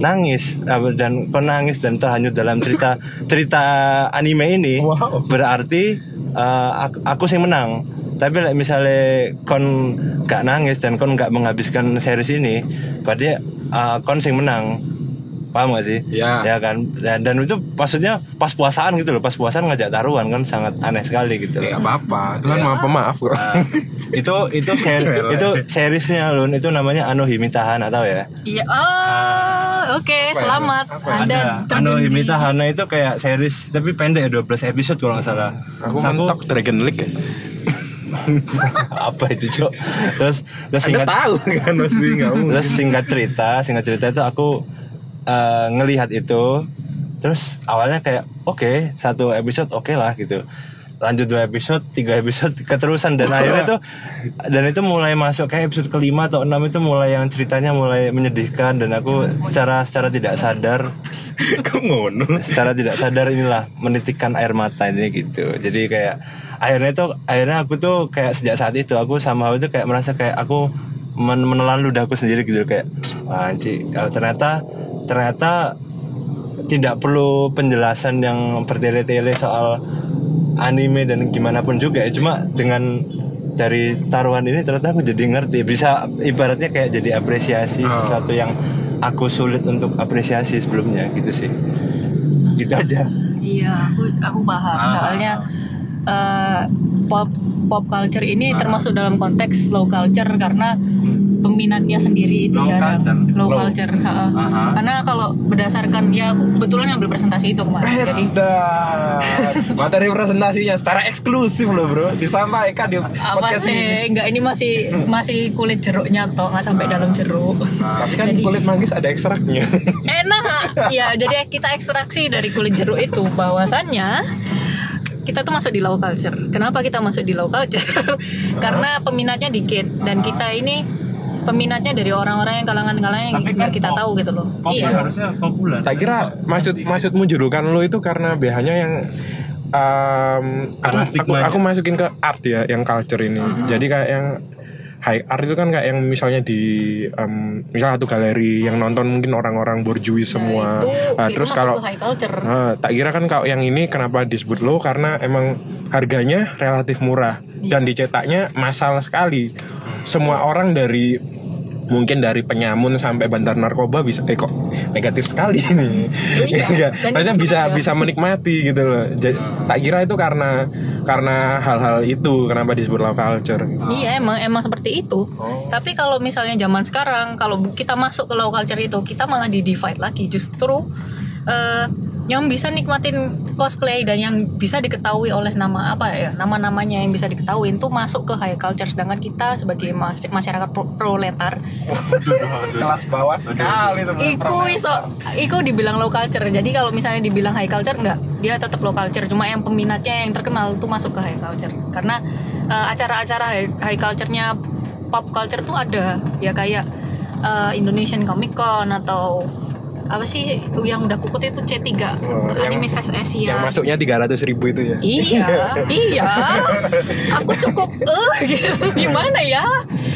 nangis eh, dan kon nangis dan terhanyut dalam cerita cerita anime ini
Wow.
berarti eh, aku, aku sih menang tapi like, misalnya kon gak nangis dan kon gak menghabiskan series ini berarti eh, kon sing menang paham gak sih?
Ya.
ya kan? Dan, dan itu maksudnya pas puasaan gitu loh pas puasaan ngajak taruhan kan sangat aneh sekali gitu loh.
Ya apa-apa. Itu kan
Ya.
maaf pemaaf kok.
Nah, itu itu ser- itu seriesnya lun. Itu namanya Ano Himitahan atau ya?
Iya. Oh oke. Selamat. Anda
ada Ano
terjun di-
Himitahan itu kayak series tapi pendek ya 12 episode kalau nggak salah.
Aku
Terus
mentok Dragon League ya.
Apa itu cok? Terus terus
Anda
singkat
tahu kan mungkin.
terus singkat cerita singkat cerita itu aku eh, ngelihat itu terus awalnya kayak oke satu episode oke lah gitu. Lanjut dua episode tiga episode keterusan. Dan akhirnya tuh dan itu mulai masuk kayak episode kelima atau enam itu mulai yang ceritanya mulai menyedihkan. Dan aku secara secara tidak sadar secara tidak sadar inilah menitikkan air mata ini gitu. Jadi kayak akhirnya itu akhirnya aku tuh kayak sejak saat itu aku sama itu kayak merasa kayak aku men menelan ludahku sendiri gitu. Kayak anci eh, ternyata ternyata tidak perlu penjelasan yang bertele-tele soal anime dan gimana pun juga ya. Cuma dengan dari taruhan ini ternyata aku jadi ngerti. Bisa ibaratnya kayak jadi apresiasi sesuatu yang aku sulit untuk apresiasi sebelumnya gitu sih. Gitu aja.
Iya, aku aku paham.
Ah.
Soalnya eh, pop pop culture ini termasuk dalam konteks low culture karena peminatnya sendiri itu
Low
jarang
culture.
low,
Low.
culture. ha-ha.
Aha.
Karena kalau berdasarkan ya aku kebetulan ngambil presentasi itu kemarin. Jadi
Dan materi presentasinya secara eksklusif loh bro disampaikan di
apa
podcast ini.
sih? Enggak ini masih masih kulit jeruknya toh, nggak sampai dalam jeruk.
Tapi kan
Jadi-
kulit manggis ada ekstraknya.
Enak. Ya, jadi kita ekstraksi dari kulit jeruk itu bahwasannya kita tuh masuk di low culture. Kenapa kita masuk di low culture? Karena peminatnya dikit dan kita ini peminatnya dari orang-orang yang kalangan-kalangan yang
Tapi kan
nggak kita
pop-
tahu gitu loh.
Pop
iya.
harusnya populer.
tak kira maksud maksudmu julukan lo itu karena biasanya yang um,
Karena
aku, aku, aku masukin ke art ya yang culture ini. Jadi kayak yang high art itu kan kayak yang misalnya di em, misal satu galeri yang nonton mungkin orang-orang borjuis semua.
itu,
Nah,
itu
terus kalau Nah, tak kira kan kalau yang ini kenapa disebut low karena emang harganya relatif murah dan dicetaknya massal sekali. Semua orang dari mungkin dari penyamun sampai bandar narkoba bisa eh kok negatif sekali ini.
Iya, dan
maksudnya bisa
juga.
bisa menikmati gitu loh. Jadi, tak kira itu karena karena hal-hal itu kenapa disebut low culture.
Iya emang emang seperti itu.
Oh.
Tapi kalau misalnya zaman sekarang kalau kita masuk ke low culture itu kita malah di divide lagi justru eh, yang bisa nikmatin cosplay dan yang bisa diketahui oleh nama apa ya nama-namanya yang bisa diketahui itu masuk ke high culture sedangkan kita sebagai mas- masyarakat pro- proletar
Kelas bawah sekali
Iku iso, iku dibilang low culture. Jadi kalau misalnya dibilang high culture enggak, dia tetap low culture. Cuma yang peminatnya yang terkenal itu masuk ke high culture. Karena eh, acara-acara high, high culture-nya pop culture tuh ada. Ya kayak eh, Indonesian Comic Con atau apa sih yang udah kukut itu C3
Oh, yang-
Anime Fest Asia.
Yang masuknya 300 ribu itu ya.
Iya, iya. Aku cukup eh gitu. gimana ya?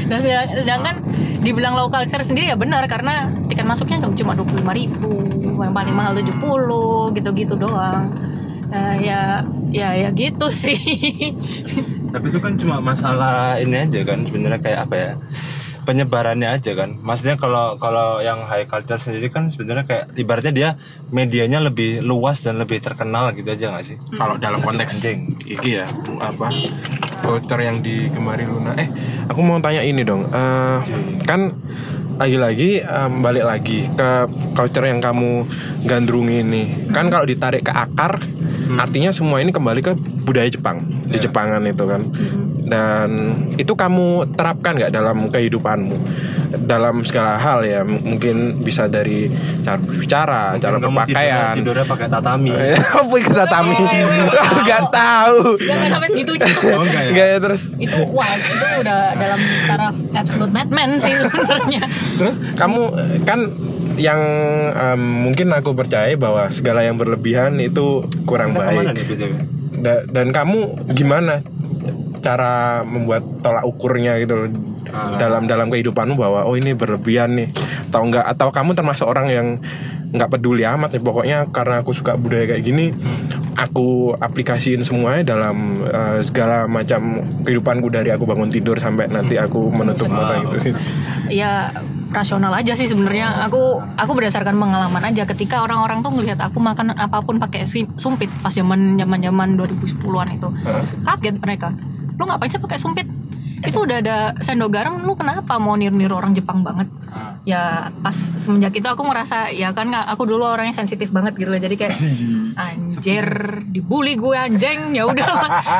Nah, sedang- sedangkan dibilang low culture sendiri ya benar karena tiket masuknya cuma 25.000 ribu, yang paling mahal 70 gitu-gitu doang. Nah, ya ya ya gitu sih.
Tapi itu kan cuma masalah ini aja kan sebenarnya kayak apa ya? Penyebarannya aja kan. Maksudnya kalau kalau yang high culture sendiri kan sebenarnya kayak ibaratnya dia medianya lebih luas dan lebih terkenal gitu aja nggak sih?
Kalau dalam konteks
Anjing.
iki ya apa culture yang digemari Luna. Eh, aku mau tanya ini dong. Eh, kan lagi-lagi em, balik lagi ke culture yang kamu gandrungi ini. Kan kalau ditarik ke akar, artinya semua ini kembali ke budaya Jepang. Di Jepangan itu kan. Dan itu kamu terapkan nggak dalam kehidupanmu? Dalam segala hal ya, mungkin bisa dari cara berbicara, cara
Kamu
berpakaian.
tidurnya, tidurnya pakai tatami.
Apa yang tatami? Gak tahu.
Jangan sampai segitunya.
Oh enggak ya?
Ya terus.
itu wah itu udah dalam taraf absolute madman sih sebenarnya.
Terus kamu kan yang em, mungkin aku percaya bahwa segala yang berlebihan itu kurang
Kita ke mana
baik.
nih BTW?
Da- dan kamu gimana cara membuat tolak ukurnya gitu loh.
Ah.
dalam dalam kehidupanmu bahwa oh ini berlebihan nih. Atau enggak atau kamu termasuk orang yang nggak peduli amat ya pokoknya karena aku suka budaya kayak gini aku aplikasiin semuanya dalam eh, segala macam kehidupanku dari aku bangun tidur sampai nanti aku menutup mata gitu
ya rasional aja sih sebenarnya. Aku aku berdasarkan pengalaman aja. Ketika orang-orang tuh ngelihat aku makan apa pun pakai sumpit pas zaman zaman zaman 2010-an itu kaget mereka lu ngapain sih pakai sumpit? Itu udah ada sendok garam lu kenapa mau niru-niru orang Jepang banget? Ya pas semenjak itu aku ngerasa ya kan nggak- aku dulu orangnya sensitif banget gitu loh. Jadi kayak anjir dibully gue anjing. Ya udah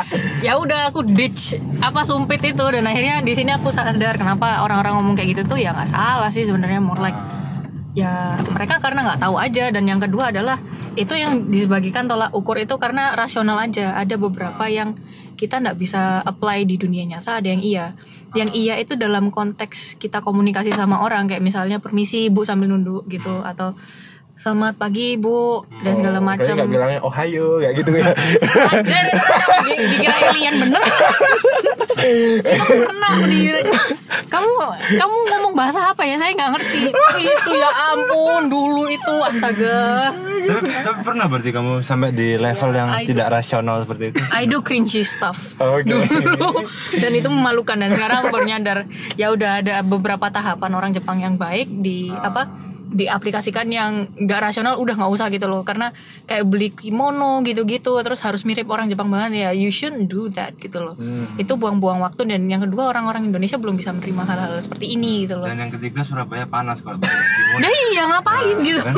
ya udah aku ditch apa sumpit itu. Dan akhirnya di sini aku sadar kenapa orang-orang ngomong kayak gitu tuh ya nggak salah sih sebenarnya more like ya mereka karena nggak tahu aja. Dan yang kedua adalah itu yang dibagikan tolak ukur itu karena rasional aja. Ada beberapa yang kita nggak bisa apply di dunia nyata ada yang iya. Yang iya itu dalam konteks kita komunikasi sama orang kayak misalnya permisi bu sambil nunduk gitu atau selamat pagi bu dan segala macam
nggak bilangnya Ohio kayak gitu ya
Anjir, itu dikira alien bener. kamu pernah di- kamu kamu ngomong bahasa apa ya? Saya nggak ngerti. Itu ya ampun, dulu itu astaga.
Tapi, tapi pernah berarti kamu sampai di level yang
I-
tidak rasional seperti itu?
I do cringy stuff
Oke.
dulu dan itu memalukan dan sekarang aku baru nyadar ya udah ada beberapa tahapan orang Jepang yang baik di apa diaplikasikan yang nggak rasional udah nggak usah gitu loh. Karena kayak beli kimono gitu-gitu terus harus mirip orang Jepang banget ya you shouldn't do that gitu loh. Itu buang-buang waktu dan yang kedua orang-orang Indonesia belum bisa menerima hal-hal seperti ini gitu loh.
Dan yang ketiga Surabaya panas kalau kimono.
nah iya ngapain gitu?
kan,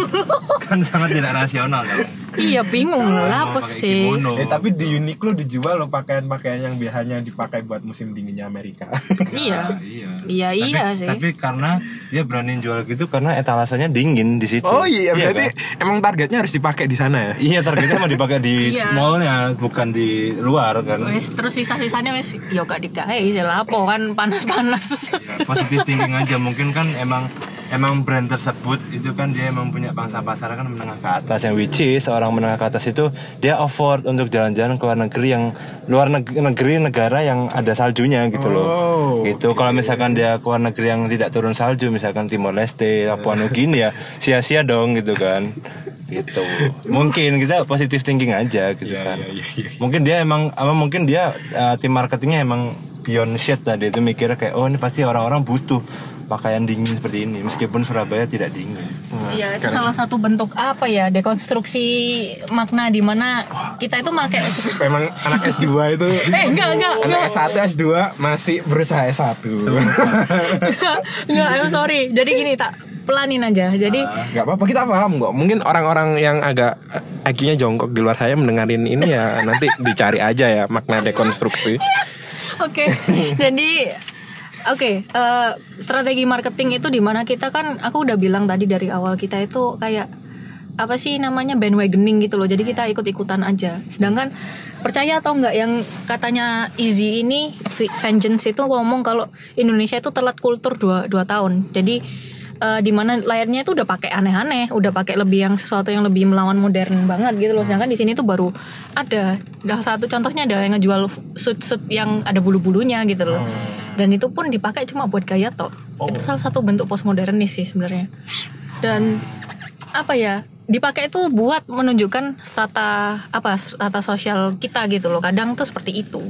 kan sangat tidak rasional kan?
Iya bingung lah
Mau
apa sih.
Eh tapi di Uniqlo dijual loh pakaian-pakaian yang biasanya dipakai buat musim dinginnya Amerika.
iya
iya.
iya
Tapi-
iya sih
Tapi karena dia berani jual gitu karena etalasenya dingin di situ.
oh iya, berarti
kan?
emang targetnya harus dipakai di sana ya.
Iya targetnya mau dipakai di
Iya.
mallnya bukan di luar kan.
Wes terus sisa-sisanya wes yo gak digawe sih lapo kan panas-panas.
Ya, positive thinking aja mungkin kan emang emang brand tersebut itu kan dia emang punya pangsa pasar kan menengah ke atas yang which is orang menengah ke atas itu dia afford untuk jalan-jalan ke luar negeri yang luar neg- negeri negara yang ada saljunya gitu loh.
Oh,
gitu. kalau misalkan dia ke luar negeri yang tidak turun salju misalkan Timor Leste Papua Nugini ya sia-sia dong gitu kan. Gitu. Mungkin kita positive thinking aja gitu
Iya,
kan.
iya, iya, iya.
mungkin dia emang apa mungkin dia uh, tim marketingnya emang beyond shit tadi. Itu mikirnya kayak oh ini pasti orang-orang butuh pakaian dingin seperti ini. Meskipun Surabaya tidak dingin.
Iya itu salah satu bentuk apa ya dekonstruksi makna di mana kita itu pakai
Memang anak S2 itu
eh enggak enggak enggak.
Anak S1 S2 masih berusaha S1
enggak I'm sorry. Jadi gini tak pelanin aja. Jadi
Gak apa-apa kita paham kok. Mungkin orang-orang yang agak IQ-nya jongkok di luar saya mendengarin ini ya Nanti dicari aja ya makna dekonstruksi.
Oke, jadi oke eh, strategi marketing itu di mana kita kan aku udah bilang tadi dari awal kita itu kayak apa sih namanya bandwagoning gitu loh. Jadi kita ikut-ikutan aja. Sedangkan percaya atau enggak yang katanya Easy ini Vengeance itu ngomong kalau Indonesia itu telat kultur 2 dua tahun. Jadi eh, di mana layarnya itu udah pakai aneh-aneh, udah pakai lebih yang sesuatu yang lebih melawan modern banget gitu loh. Sedangkan di sini tuh baru ada. Dah satu contohnya ada yang ngejual suit-suit yang ada bulu-bulunya gitu loh. Dan itu pun dipakai cuma buat gaya tok. Itu salah satu bentuk postmodernis sih sebenarnya. Dan apa ya? Dipakai itu buat menunjukkan strata apa strata sosial kita gitu loh. Kadang tuh seperti itu.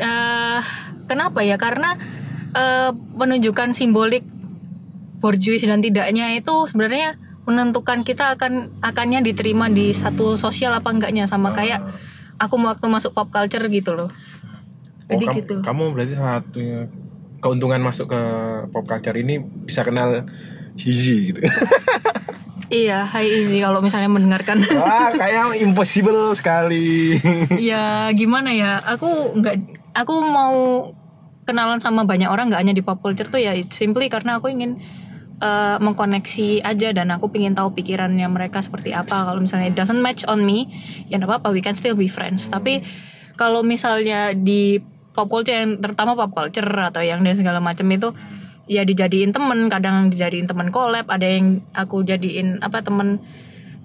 Eh, kenapa ya? Karena eh, menunjukkan simbolik borjuis dan tidaknya itu sebenarnya menentukan kita akan akannya diterima di satu sosial apa enggaknya sama kayak aku waktu masuk pop culture gitu loh. Jadi
kamu,
gitu.
kamu berarti salah satunya keuntungan masuk ke pop culture ini bisa kenal Hizi gitu
Iya, Hai Easy kalau misalnya mendengarkan.
Wah kayak impossible sekali
ya gimana ya? Aku nggak aku mau kenalan sama banyak orang nggak hanya di pop culture tuh ya simply karena aku ingin eh, mengkoneksi aja dan aku pingin tahu pikirannya mereka seperti apa. Kalau misalnya it doesn't match on me, ya apa-apa, we can still be friends. Tapi kalau misalnya di pop culture yang terutama pop culture atau yang dan segala macam itu ya dijadiin temen, kadang dijadiin temen collab, ada yang aku jadiin apa temen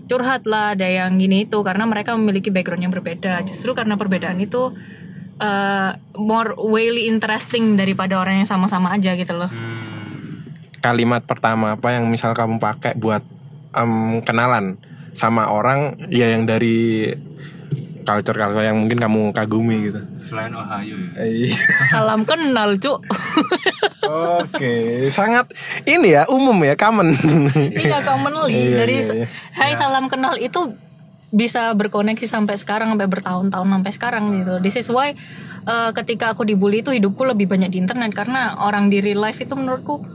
curhat lah ada yang gini itu karena mereka memiliki background yang berbeda justru karena perbedaan itu uh, more really interesting daripada orang yang sama-sama aja gitu loh
Kalimat pertama apa yang misal kamu pakai buat em, kenalan sama orang ya yang dari culture-culture yang mungkin kamu kagumi gitu
selain Ohio ya
Iya.
salam kenal cuk
Oke, sangat ini ya umum ya, common.
iya commonly
Iya,
dari
iya, iya.
Hai salam kenal itu bisa berkoneksi sampai sekarang sampai bertahun-tahun sampai sekarang gitu. This is why uh, ketika aku dibully itu hidupku lebih banyak di internet karena orang di real life itu menurutku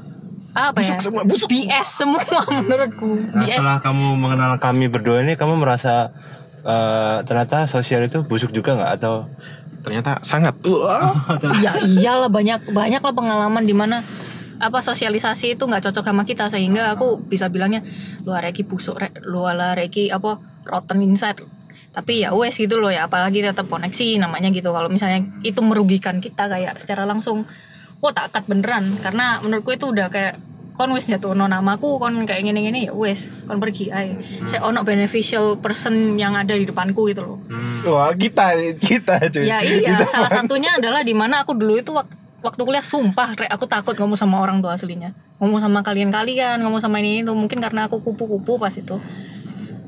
apa ya?
Busuk semua, busuk.
BS semua menurutku.
Nah,
BS.
setelah kamu mengenal kami berdua ini, kamu merasa eh, ternyata sosial itu busuk juga nggak atau
Ternyata sangat.
Ya iyalah banyak banyak lah pengalaman di mana apa sosialisasi itu nggak cocok sama kita sehingga aku bisa bilangnya lu reki busuk rek lu ala reki apa rotten inside tapi ya wes gitu loh ya apalagi tetap koneksi namanya gitu kalau misalnya itu merugikan kita kayak secara langsung wah tak akat beneran. Karena menurutku itu udah kayak kon wes jatuh no namaku kon kayak gini gini ya wes kon pergi ay saya ono beneficial person yang ada di depanku gitu loh.
Wah, kita kita cuy.
Ya iya,
Kita-
salah satunya adalah di mana aku dulu itu wak- waktu kuliah sumpah Rek, aku takut ngomong sama orang tua aslinya. Ngomong sama kalian-kalian, ngomong sama ini itu mungkin karena aku kupu-kupu pas itu.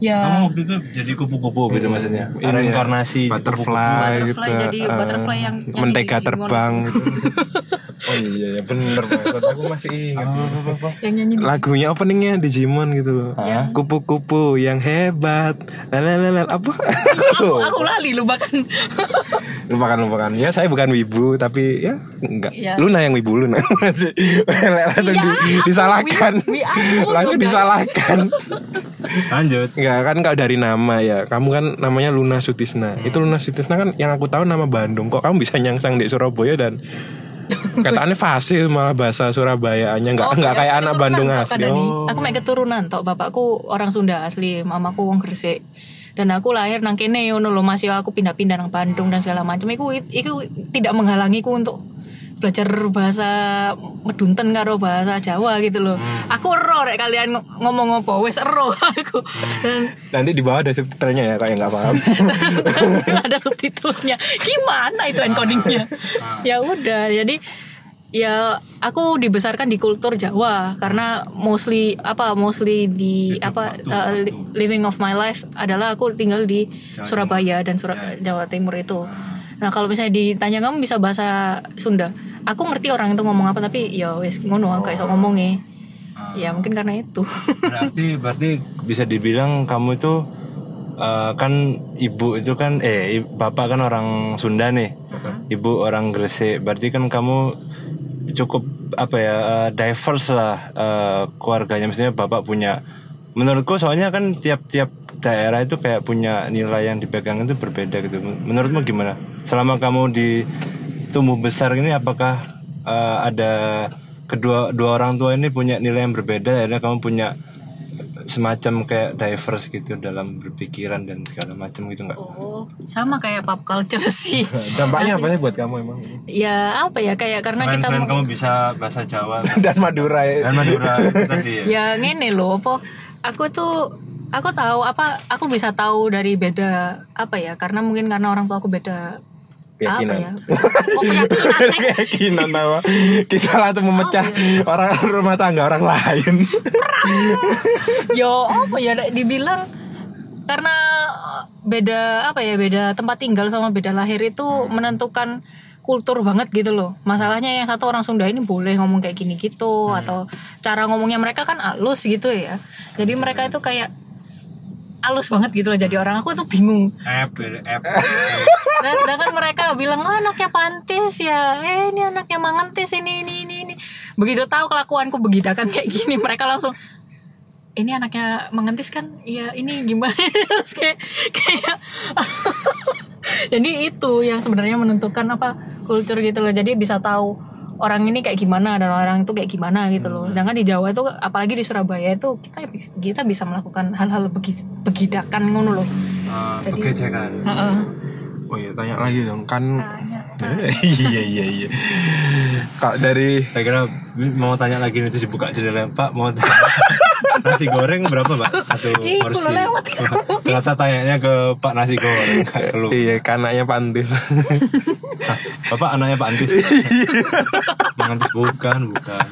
Kamu
Ya,
waktu itu jadi kupu-kupu gitu maksudnya?
Ini ya,
reinkarnasi
butterfly,
Butterfly,
gitu.
jadi
eh,
butterfly yang nyanyi
mentega
di Digimon.
terbang gitu. oh iya ya bener banget aku masih ingat.
Yang nyanyi di-
lagunya openingnya Digimon gitu loh kupu-kupu yang hebat. Lalalala apa?
Aku, aku lali lu bahkan.
lupakan lupakan. Ya saya bukan wibu tapi ya enggak.
Iya.
Luna yang wibu Luna. Langsung
Iya,
di- disalahkan. langsung disalahkan.
Lanjut.
Enggak kan kalau dari nama ya. Kamu kan namanya Luna Sutisna. Itu Luna Sutisna kan yang aku tahu nama Bandung. Kok kamu bisa nyangsang di Surabaya dan Kataannya fasil malah bahasa Surabayanya. Enggak
Oh,
enggak
kayak
kayak anak Bandung asli. Oh.
Aku mek keturunan tok, bapakku orang Sunda asli, mamaku wong Gresik. Dan aku lahir nang kene ngono lho, masih aku pindah-pindah nang Bandung dan segala macam iku iku tidak menghalangiku untuk belajar bahasa Medunten karo bahasa Jawa gitu loh. Aku ero rek kalian ng- ngomong apa wes ero aku. Dan
Nanti di bawah ada subtitlenya ya kayak nggak paham.
ada subtitlenya. Gimana itu encodingnya? ya udah, jadi ya aku dibesarkan di kultur Jawa karena mostly apa mostly di apa uh, li- living of my life adalah aku tinggal di Surabaya dan Sura- Jawa Timur itu. Nah kalau misalnya ditanya kamu bisa bahasa Sunda, aku ngerti orang itu ngomong apa tapi ya wes ngono kayak so ngomongnya. Ya mungkin karena itu.
berarti berarti bisa dibilang kamu itu eh, kan ibu itu kan eh bapak kan orang Sunda nih. Ibu orang Gresik. Berarti kan kamu cukup apa ya eh, diverse lah eh, keluarganya. Misalnya bapak punya menurutku soalnya kan tiap-tiap daerah itu kayak punya nilai yang dipegang itu berbeda gitu. Menurutmu gimana? Selama kamu di tumbuh besar ini apakah eh, ada kedua dua orang tua ini punya nilai yang berbeda? Akhirnya kamu punya semacam kayak diverse gitu dalam berpikiran dan segala macam gitu nggak?
Oh, sama kayak pop culture sih.
Dampaknya apa sih buat kamu emang?
ya apa ya? Kayak karena
selain,
kita
kamu bisa bahasa Jawa.
Dan Madura. Ya.
dan Madura tadi ya.
Ya ngene loh apa aku tuh aku tahu apa aku bisa tahu dari beda apa ya karena mungkin karena orang tua aku beda apa
Keyakinan.
ya oh keyakinan
Keyakinan apa? Kita langsung memecah orang rumah tangga orang lain.
yo apa ya dibilang karena beda apa ya beda tempat tinggal sama beda lahir itu menentukan kultur banget gitu loh. Masalahnya yang satu orang Sunda ini boleh ngomong kayak gini gitu atau cara ngomongnya mereka kan halus gitu ya. Jadi mereka itu kayak halus banget gitu loh. Jadi orang aku tuh bingung. Dan sedangkan mereka bilang oh, anaknya pantis ya. Eh ini anaknya mangentis ini ini ini ini. Begitu tahu kelakuanku begidakan kayak gini mereka langsung ini anaknya mengentis kan? Iya ini gimana? Terus kayak kayak jadi itu yang sebenarnya menentukan apa kultur gitu loh. Jadi bisa tahu orang ini kayak gimana dan orang itu kayak gimana gitu loh. Sedangkan di Jawa itu apalagi di Surabaya itu kita kita bisa melakukan hal-hal begi- begidakan ngono loh. Jadi-
kegejekan
Heeh.
Oh iya tanya lagi dong kan.
Tanya.
iya iya iya. Kak dari
saya kira mau tanya lagi nih terus dibuka jendela Pak mau tanya nasi goreng berapa Pak satu porsi ternyata tanyanya ke Pak nasi goreng kayak lu
iya kan anaknya pantis.
Hah, Bapak anaknya Pak Antis Bang Antis bukan bukan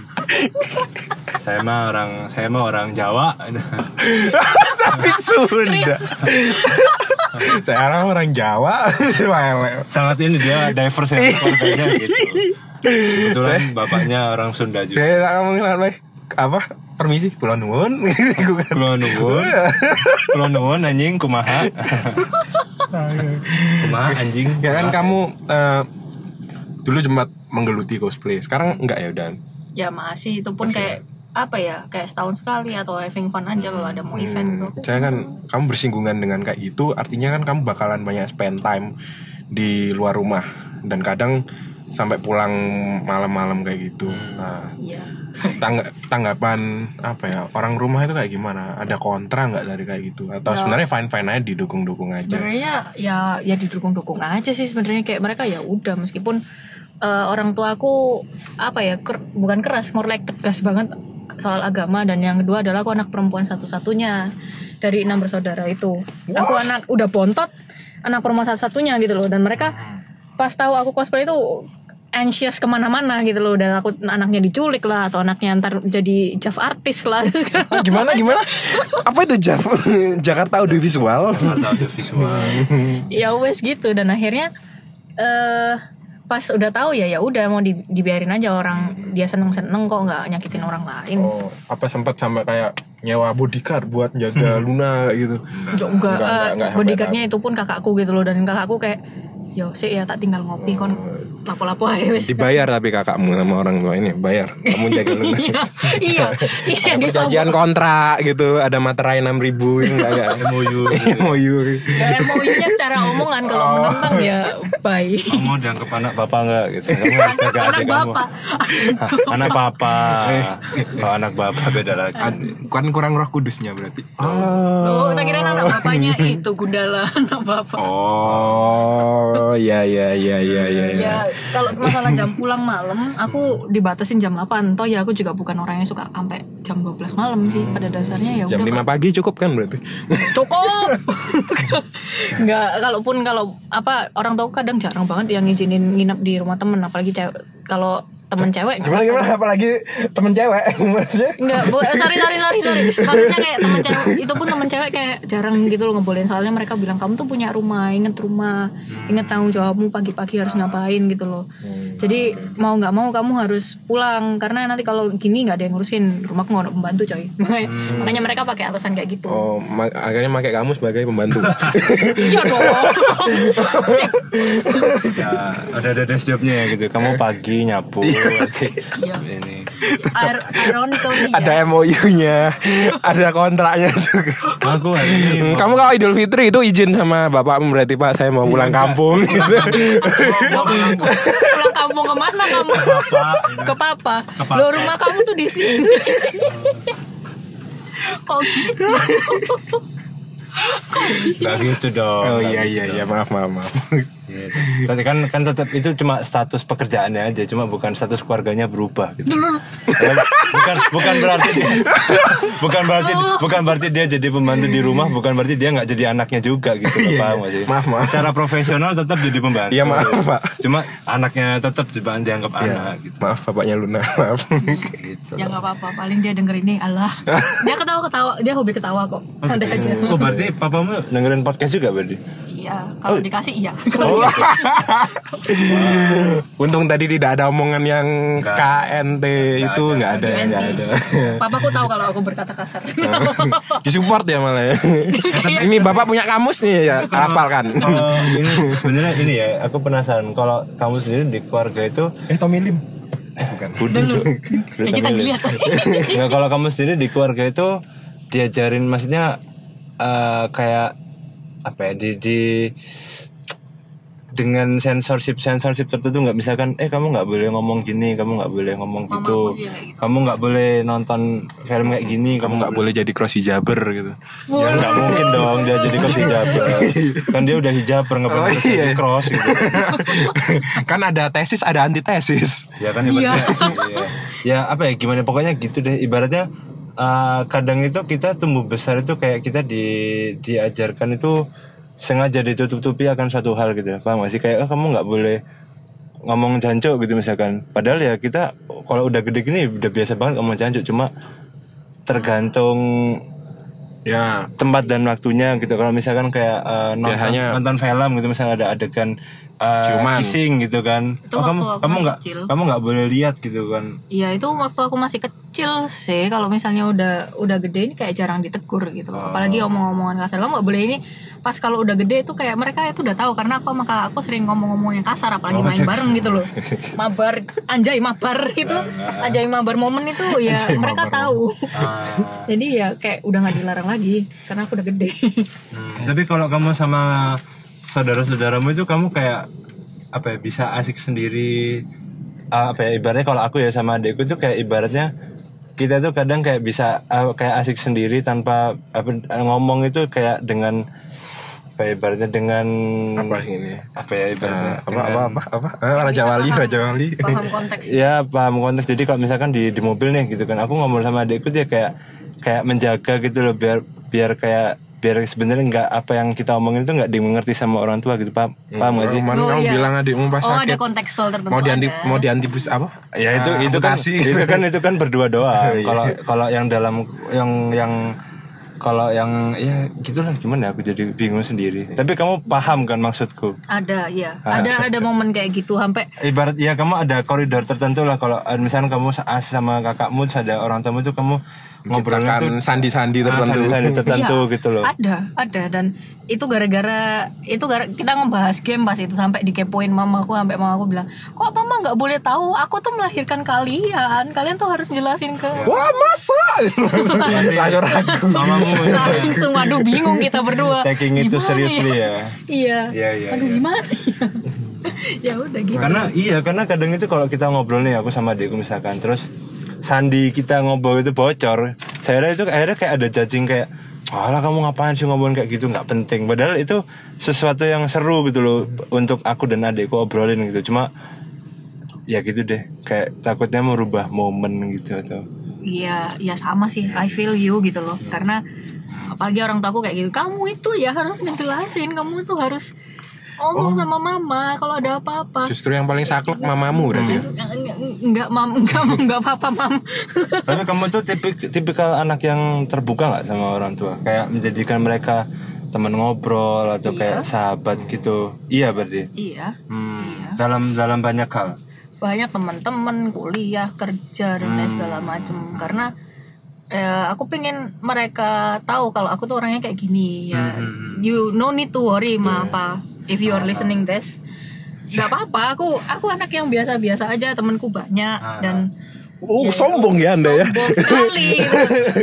saya mah orang saya mah orang Jawa
Tapi Sunda. Saya orang Jawa.
Sangat ini dia diverse ya keluarganya gitu kebetulan bapaknya orang Sunda juga
Dia tak ngomongin apa? Apa? Permisi, pulau nuwun. Gue kan.
Kulo nuwun Kulo nuwun anjing kumaha Kumaha anjing
Ya kan kamu eh, dulu sempat menggeluti cosplay. Sekarang enggak ya dan?
ya masih itu pun kayak apa ya kayak setahun sekali atau having fun aja kalau ada mau event gitu
Saya kan kamu bersinggungan dengan kayak gitu, artinya kan kamu bakalan banyak spend time di luar rumah dan kadang sampai pulang malam-malam kayak gitu. Nah,
iya
tangga- tanggapan apa ya orang rumah itu kayak gimana? Ada kontra nggak dari kayak gitu? Atau
Ya.
sebenarnya fine fine aja didukung-dukung aja?
sebenarnya ya ya didukung-dukung aja sih sebenarnya kayak mereka ya udah meskipun eh, orang tua aku apa ya ker- bukan keras more like tegas banget soal agama dan yang kedua adalah aku anak perempuan satu-satunya dari enam bersaudara itu aku anak udah bontot anak perempuan satu-satunya gitu loh dan mereka pas tahu aku cosplay itu anxious ke mana-mana gitu loh dan aku anaknya diculik lah atau anaknya ntar jadi Jav artis lah
Ah, gimana gimana? Apa itu Jav? Jakarta Audiovisual?
Atau ada visual
ya wes gitu dan akhirnya eh pas udah tahu ya ya udah mau di- dibiarin aja orang dia seneng seneng kok nggak nyakitin orang lain.
Oh, apa sempat sampai kayak nyewa bodyguard buat jaga Luna kayak gitu?
enggak, enggak,
Enggak,
eh,
enggak, enggak
bodyguardnya itu pun kakakku gitu loh dan kakakku kayak yo sih ya tak tinggal ngopi kon lapo-lapo aja wes
Dibayar tapi kakakmu sama orang tua ini bayar. Kamu jaga Luna.
iya iya iya
perjanjian kontrak gitu, ada materai 6000 ribu enggak enggak.
MOU
MOU.
MOU-nya secara omongan kalau
Oh.
menentang ya bye
kamu dianggap anak bapak nggak gitu kamu harus jaga
anak
adik kamu
bapak
Hah, anak papa kalau anak bapak beda lagi
Kan kurang roh kudusnya berarti.
Loh, tak kira anak bapaknya itu Gundala anak bapak
Oh, ya ya ya ya ya ya.
Kalau masalah jam pulang malam aku dibatasin jam 8 toh ya aku juga bukan orang yang suka sampai jam 12 malam sih. Pada dasarnya ya
Jam
udah
5 pagi cukup kan berarti?
cukup. Nggak kalaupun kalau apa orang tua kadang jarang banget yang ngizinin nginep di rumah temen. Apalagi kalau temen cewek nggak
Gimana gimana apalagi temen cewek maksudnya?
Enggak, bu- eh, sorry sorry sorry sorry. Maksudnya kayak temen cewek itu pun temen cewek kayak jarang gitu loh ngebolehin soalnya mereka bilang kamu tuh punya rumah, inget rumah, inget tanggung jawabmu pagi-pagi harus ngapain gitu loh. Jadi mau nggak mau kamu harus pulang karena nanti kalau gini nggak ada yang ngurusin rumahku nggak ada pembantu coy. Makanya, makanya mereka pakai alasan kayak gitu.
Oh, akhirnya pakai kamu sebagai pembantu.
Iya dong. Sip.
Ya, ada ada desk jobnya ya gitu. Kamu pagi nyapu.
Iya.
Ini.
Ada
ya.
MOU-nya, ada kontraknya juga.
Aku hari ini
Hmm, Kamu kalau Idul Fitri itu izin sama bapakmu berarti Pak saya mau pulang kampung gitu.
Pulang kampung ke mana kamu? Ke papa.
papa.
Lo rumah kamu tuh di sini. Kok gitu?
Gak gitu dong.
Oh iya
gitu
iya iya
dong.
maaf maaf maaf.
Gitu. Tapi kan kan tetap itu cuma status pekerjaannya aja, cuma bukan status keluarganya berubah gitu. Ya, bukan bukan berarti dia, bukan berarti bukan berarti dia jadi pembantu di rumah, bukan berarti dia nggak jadi anaknya juga gitu,
Iya,
paham
iya.
sih?
Maaf, maaf.
Secara profesional tetap jadi pembantu.
Iya, maaf, Pak.
Cuma anaknya tetap di- dianggap
Iya,
anak gitu.
Maaf bapaknya Luna maaf.
gitu.
Ya nggak apa-apa, paling dia denger ini Allah. Dia ketawa-ketawa, dia hobi ketawa kok. Santai aja.
Oh berarti papamu dengerin podcast juga berarti?
Iya, kalau dikasih iya.
Oh,
Untung tadi tidak ada omongan yang. KNT itu
ada,
nggak ada nggak ada.
Papaku tahu kalau aku berkata kasar.
Disupport ya malah ya. Ini bapak punya kamus nih ya, hafal kan.
Ini sebenarnya ini ya, aku penasaran kalau kamu sendiri di keluarga itu
Eh Tommy Lim. Eh bukan.
Budi. Cuk.
Ya, kita dilihat.
Nggak, kalau kamu sendiri di keluarga itu diajarin maksudnya eh, kayak apa ya di, di dengan sensorship sensorship tertentu nggak misalkan eh kamu nggak boleh ngomong gini kamu nggak boleh ngomong
Mama
gitu
aku sih kayak gitu.
kamu nggak boleh nonton film kayak gini
Kamu nggak boleh jadi cross hijaber gitu.
Ya nggak mungkin dong dia jadi cross hijaber kan dia udah hijaber nggak boleh
Oh, iya.
jadi cross gitu
kan ada tesis ada antitesis.
ya kan ibaratnya iya. ya apa ya gimana pokoknya gitu deh ibaratnya uh, kadang itu kita tumbuh besar itu kayak kita di diajarkan itu sengaja ditutup-tutupi akan suatu hal gitu paham gak sih? Kayak oh, kamu nggak boleh ngomong jancuk gitu misalkan. Padahal ya kita kalau udah gede gini udah biasa banget ngomong jancuk. Cuma tergantung
Ya.
tempat dan waktunya gitu. Kalau misalkan kayak uh, nonton,
Biasanya-
nonton film gitu misalnya ada adegan uh, kissing gitu kan.
Itu
oh, kamu kamu nggak kamu nggak boleh lihat gitu kan.
Iya itu waktu aku masih kecil sih. Kalau misalnya udah udah gede ini kayak jarang ditegur gitu loh. Apalagi omong-omongan kasar. Kamu nggak boleh ini pas kalau udah gede itu kayak mereka itu udah tahu karena aku sama kakak aku sering ngomong-ngomong yang kasar apalagi main bareng gitu loh. Mabar anjay mabar itu anjay mabar momen itu ya
Anjay
mereka
mabar
tahu.
Ah.
Jadi ya kayak udah nggak dilarang lagi karena aku udah gede.
Hmm, tapi kalau kamu sama saudara-saudaramu itu kamu kayak apa ya bisa asik sendiri Ah, apa ya ibaratnya kalau aku ya sama adikku itu kayak ibaratnya kita tuh kadang kayak bisa ah, kayak asik sendiri tanpa apa ngomong itu kayak dengan apa ya, ibaratnya dengan
Apa ini?
apa ya ibaratnya
apa apa apa apa Eh, Raja Wali Raja Wali
Paham konteks.
ya paham konteks jadi kalau misalkan di di mobil nih gitu kan aku ngomong sama adikku dia kayak kayak menjaga gitu loh biar biar kayak biar sebenarnya nggak apa yang kita omongin itu nggak dimengerti sama orang tua gitu paham paham nggak sih
Mana
Oh,
kamu
iya.
bilang adikmu pas
Oh
sakit
ada kontekstual tertentu.
mau dianti
ada.
mau diantibus apa
ya itu
Ah,
itu kan itu kan itu kan berdua doang
Iya.
kalau kalau yang dalam yang yang kalau yang ya gitulah gimana aku jadi bingung sendiri tapi kamu paham kan maksudku
Ada ya.
Ah.
Ada ada momen kayak gitu sampai
ibarat ya kamu ada koridor tertentu lah kalau eh, misalnya kamu sa- sama kakakmu ada orang tamu itu kamu tuh
menciptakan sandi-sandi
ah,
tertentu
sandi-sandi tertentu
Iya,
gitu loh
Ada, ada dan itu gara-gara itu gara kita ngebahas game pas itu sampai dikepoin mamaku sampai mamaku bilang, "Kok mama nggak boleh tahu? Aku tuh melahirkan kalian. Kalian tuh harus jelasin ke
wah masa langsung
mamamu
langsung aduh bingung kita berdua.
taking itu
Gimana
seriously ya
Iya.
Iya, iya,
Aduh
iya.
gimana ya? ya udah gitu.
karena iya karena kadang itu kalau kita ngobrol nih aku sama adikku misalkan terus sandi kita ngobrol itu bocor saya itu akhirnya kayak ada judging kayak Alah kamu ngapain sih ngomong kayak gitu nggak penting padahal itu sesuatu yang seru gitu loh untuk aku dan adikku obrolin gitu cuma ya gitu deh kayak takutnya merubah momen gitu atau
Iya, ya sama sih. I feel you gitu loh. Karena apalagi orang tua aku kayak gitu. Kamu itu ya harus ngejelasin. Kamu tuh harus ngomong sama mama kalau ada apa-apa.
Justru yang paling saklek mamamu berarti. ya?
Enggak, enggak, mam, enggak, enggak apa-apa, mam.
tapi kamu tuh tipik, tipikal anak yang terbuka nggak sama orang tua kayak menjadikan mereka teman ngobrol atau kayak sahabat gitu iya berarti
iya,
hmm, dalam dalam banyak hal
banyak teman-teman kuliah, kerja dan lain segala macem. Karena eh, aku pengen mereka tahu kalau aku tuh orangnya kayak gini ya. You no need to worry ma apa if you are listening this. Gak apa-apa, aku aku anak yang biasa-biasa aja, temanku banyak dan
Oh, sombong ya Anda ya.
sombong sekali. Gitu.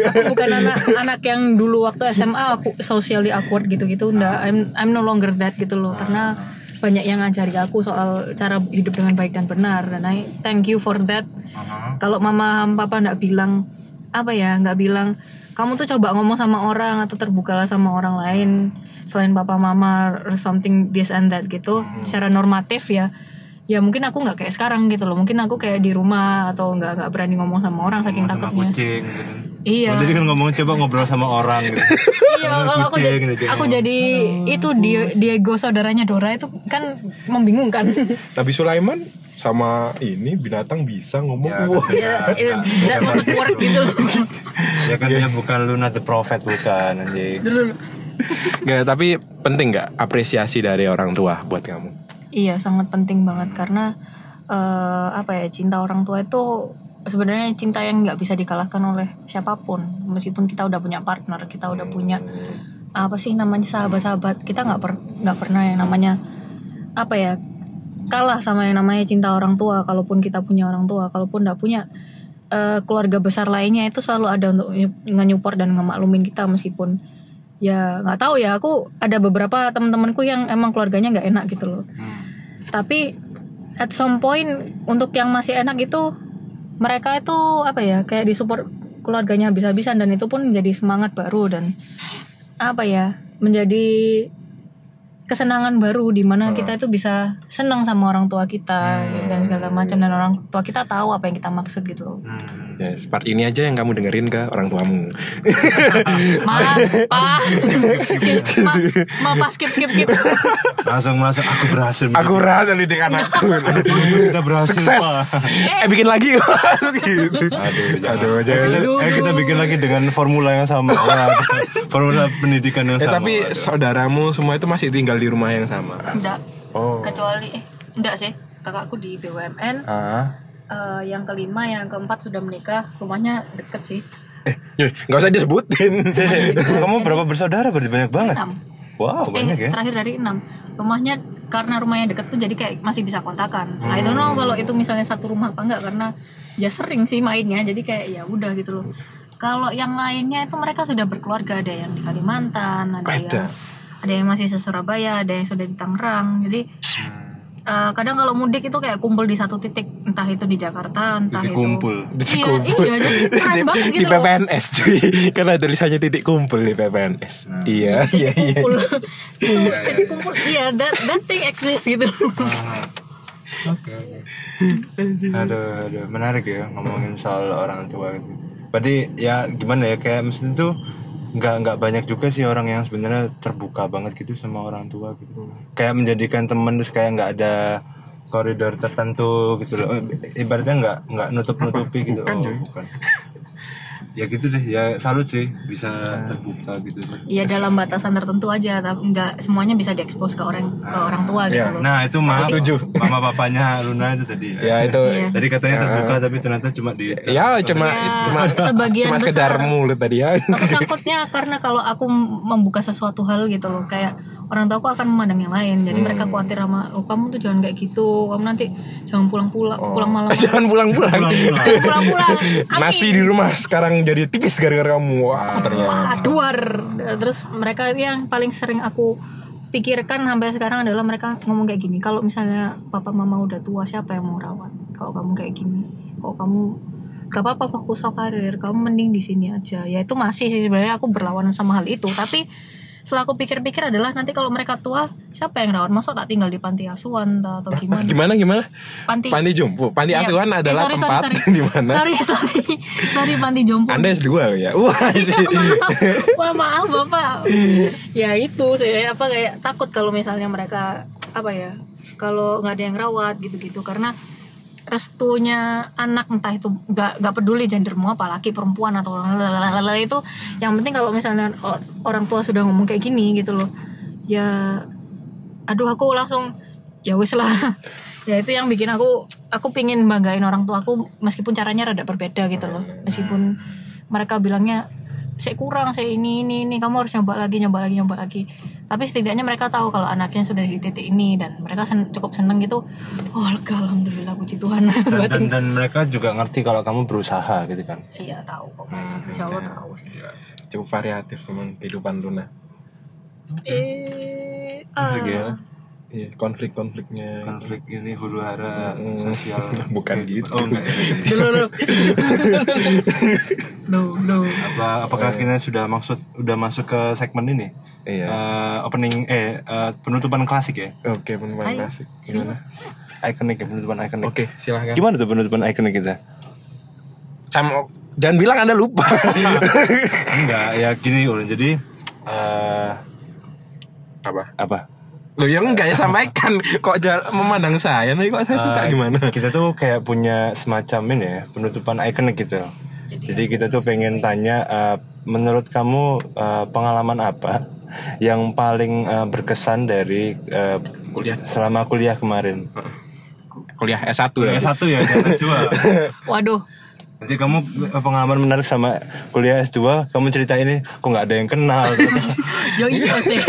aku bukan anak anak yang dulu waktu SMA aku socially awkward gitu-gitu. Enggak I'm I'm no longer that gitu loh. Karena banyak yang ngajari aku soal cara hidup dengan baik dan benar. Dan I thank you for that. Kalau mama papa enggak bilang apa ya nggak bilang kamu tuh coba ngomong sama orang atau terbukalah sama orang lain. Selain papa mama or something this and that gitu. Secara normatif ya ya mungkin aku nggak kayak sekarang gitu loh. Mungkin aku kayak di rumah atau nggak nggak berani ngomong sama orang saking
sama
takutnya.
kucing gitu.
Iya.
Oh, jadi kan ngomong coba ngobrol sama orang gitu.
Iya kalau aku jadi
kucing gitu.
aku jadi itu Di- Diego saudaranya Dora itu kan membingungkan.
Tapi Sulaiman sama ini binatang bisa ngomong.
Ya,
Wah.
kan
It- that was work gitu.
ya kan dia bukan Luna the Prophet bukan anjing.
Dulu
Nggak, tapi penting nggak apresiasi dari orang tua buat kamu?
iya sangat penting banget karena eh, apa ya cinta orang tua itu sebenarnya cinta yang nggak bisa dikalahkan oleh siapa pun. Meskipun kita udah punya partner kita udah punya apa sih namanya sahabat-sahabat kita nggak per nggak pernah yang namanya apa ya kalah sama yang namanya cinta orang tua kalaupun kita punya orang tua kalaupun nggak punya eh, keluarga besar lainnya itu selalu ada untuk nge- nge-support dan ngemaklumin kita meskipun ya nggak tahu ya aku ada beberapa teman-temanku yang emang keluarganya nggak enak gitu loh. Tapi at some point untuk yang masih enak itu mereka itu apa ya kayak disupport keluarganya habis-habisan dan itu pun menjadi semangat baru dan apa ya menjadi kesenangan baru di mana kita itu bisa senang sama orang tua kita dan segala macam dan orang tua kita tahu apa yang kita maksud gitu loh.
Ya, part ini aja yang kamu dengerin ke orang tuamu.
Ma, pa, skip, ma, ma, pa, skip, skip, skip.
langsung masuk aku berhasil
Aku berhasil didik anakku.
langsung kita berhasil
Sukses.
Pak.
eh bikin lagi. gitu.
Aduh, jangan.
Aduh, jangan.
Eh, kita, eh, kita bikin lagi dengan formula yang sama. Formula pendidikan yang
Eh,
sama.
tapi
Waduh.
saudaramu semua itu masih tinggal di rumah yang sama.
Enggak,
Oh.
kecuali eh enggak sih. Kakakku di BUMN,
Ah,
Eh, yang kelima, yang keempat sudah menikah, rumahnya deket sih.
Eh, ya, nggak usah disebutin.
kamu berapa bersaudara? Berarti banyak banget.
Enam.
Wow, banyak
eh,
ya.
terakhir dari enam. Rumahnya karena rumahnya deket tuh jadi kayak masih bisa kontakan. I don't know kalau itu misalnya satu rumah apa enggak karena ya sering sih mainnya. Jadi kayak ya udah gitu loh. Kalau yang lainnya itu mereka sudah berkeluarga, ada yang di Kalimantan, ada,
Ada.
yang ada yang masih se Surabaya, ada yang sudah di Tangerang. Jadi eh, kadang kalau mudik itu kayak kumpul di satu titik, entah itu di Jakarta, entah
Titik
itu
kumpul.
Titik
iya,
kumpul.
iya, jadi keren banget
di
gitu loh.
PPNS cuy. Kan ada tulisannya titik kumpul di PPNS iya iya iya.
kumpul. Itu titik kumpul. Iya that that thing exists gitu.
Aduh, aduh, menarik ya ngomongin soal orang tua gitu. Berarti ya gimana ya kayak mesti tuh nggak nggak banyak juga sih orang yang sebenarnya terbuka banget gitu sama orang tua gitu. Kayak menjadikan temen terus kayak nggak ada koridor tertentu gitu loh. Ibaratnya nggak nggak nutup nutupi gitu. oh, bukan. Ya gitu deh. Ya salut sih bisa terbuka gitu.
Iya dalam batasan tertentu aja, tapi nggak semuanya bisa diekspos ke orang ke orang tua gitu
Iya.
loh.
Nah itu mama,
setuju.
mama papanya Luna itu tadi.
ya itu
Iya.
Tadi katanya terbuka tapi ternyata cuma di.
ya cuma
Ya,
cuma
sebagian
cuma
besar.
sekedar mulut tadi ya
Aku takutnya karena kalau aku membuka sesuatu hal gitu loh, kayak orang tua aku akan memandang yang lain. Jadi mereka
Hmm.
khawatir sama, oh kamu tuh jangan kayak gitu, kamu nanti jangan pulang-pulang, pulang malam.
jangan pulang-pulang
Pulang-pulang.
pulang-pulang.
nasi di rumah sekarang jadi tipis gara-gara kamu wah ternyata
Wah, duar. Terus mereka yang paling sering aku pikirkan sampai sekarang adalah mereka ngomong kayak gini. Kalau misalnya papa mama udah tua, siapa yang mau rawat? Kalau kamu kayak gini, kalau kamu gak apa-apa fokus karir, kamu mending di sini aja. Ya itu masih sih sebenarnya aku berlawanan sama hal itu. Tapi setelah aku pikir-pikir adalah nanti kalau mereka tua siapa yang rawat masa tak tinggal di panti asuhan ta, atau gimana
Gimana gimana?
panti
Panti jompo. Panti
Iya.
asuhan
Eh,
adalah
sorry, sorry,
tempat
sorry.
di mana
sorry sorry sorry panti jompo
Anda S2 loh ya. Wah.
Wah maaf bapak Ya itu saya apa kayak takut kalau misalnya mereka Apa ya Kalau nggak ada yang rawat gitu-gitu Karena restunya anak entah itu nggak nggak peduli gendermu apa laki perempuan atau lalalala itu yang penting kalau misalnya orang tua sudah ngomong kayak gini gitu loh ya aduh aku langsung ya wis lah. Ya itu yang bikin aku aku pingin banggain orang tua aku meskipun caranya rada berbeda gitu loh. Meskipun mereka bilangnya saya kurang saya ini ini ini kamu harus nyoba lagi nyoba lagi nyoba lagi tapi setidaknya mereka tahu kalau anaknya sudah di titik ini dan mereka sen- cukup seneng gitu oh lega alhamdulillah puji Tuhan
dan, dan, dan mereka juga ngerti kalau kamu berusaha gitu kan
iya tahu kok mereka Allah tahu sih
Cukup variatif memang kehidupan Luna.
eh
Gimana?
Iya, konflik-konfliknya.
konflik ini huru hara
Hmm.
sosial
Bukan gitu.
oh enggak ya.
dulu dulu Duh, duh.
apa apakah kita sudah maksud udah masuk ke segmen ini
Iya.
Eh, opening eh eh, penutupan klasik ya
Oke, penutupan
Ayo,
klasik. Gimana?
ikonik ya penutupan ikonik
Oke, silahkan.
gimana tuh penutupan ikonik kita
Sama jangan bilang Anda lupa.
enggak ya gini Ulun jadi eh
Apa?
apa
Loh ya enggak ya sampaikan kok memandang saya nih kok saya suka
Eh,
gimana?
kita tuh kayak punya semacam ini ya penutupan ikonik gitu jadi kita tuh pengen tanya eh, menurut kamu eh, pengalaman apa yang paling eh, berkesan dari eh,
Kuliah.
selama kuliah kemarin
Kuliah S1 ya.
satu ya dua
waduh
Nanti kamu eh, pengalaman menarik sama kuliah S2, kamu cerita ini kok nggak ada yang kenal.
yo iya sih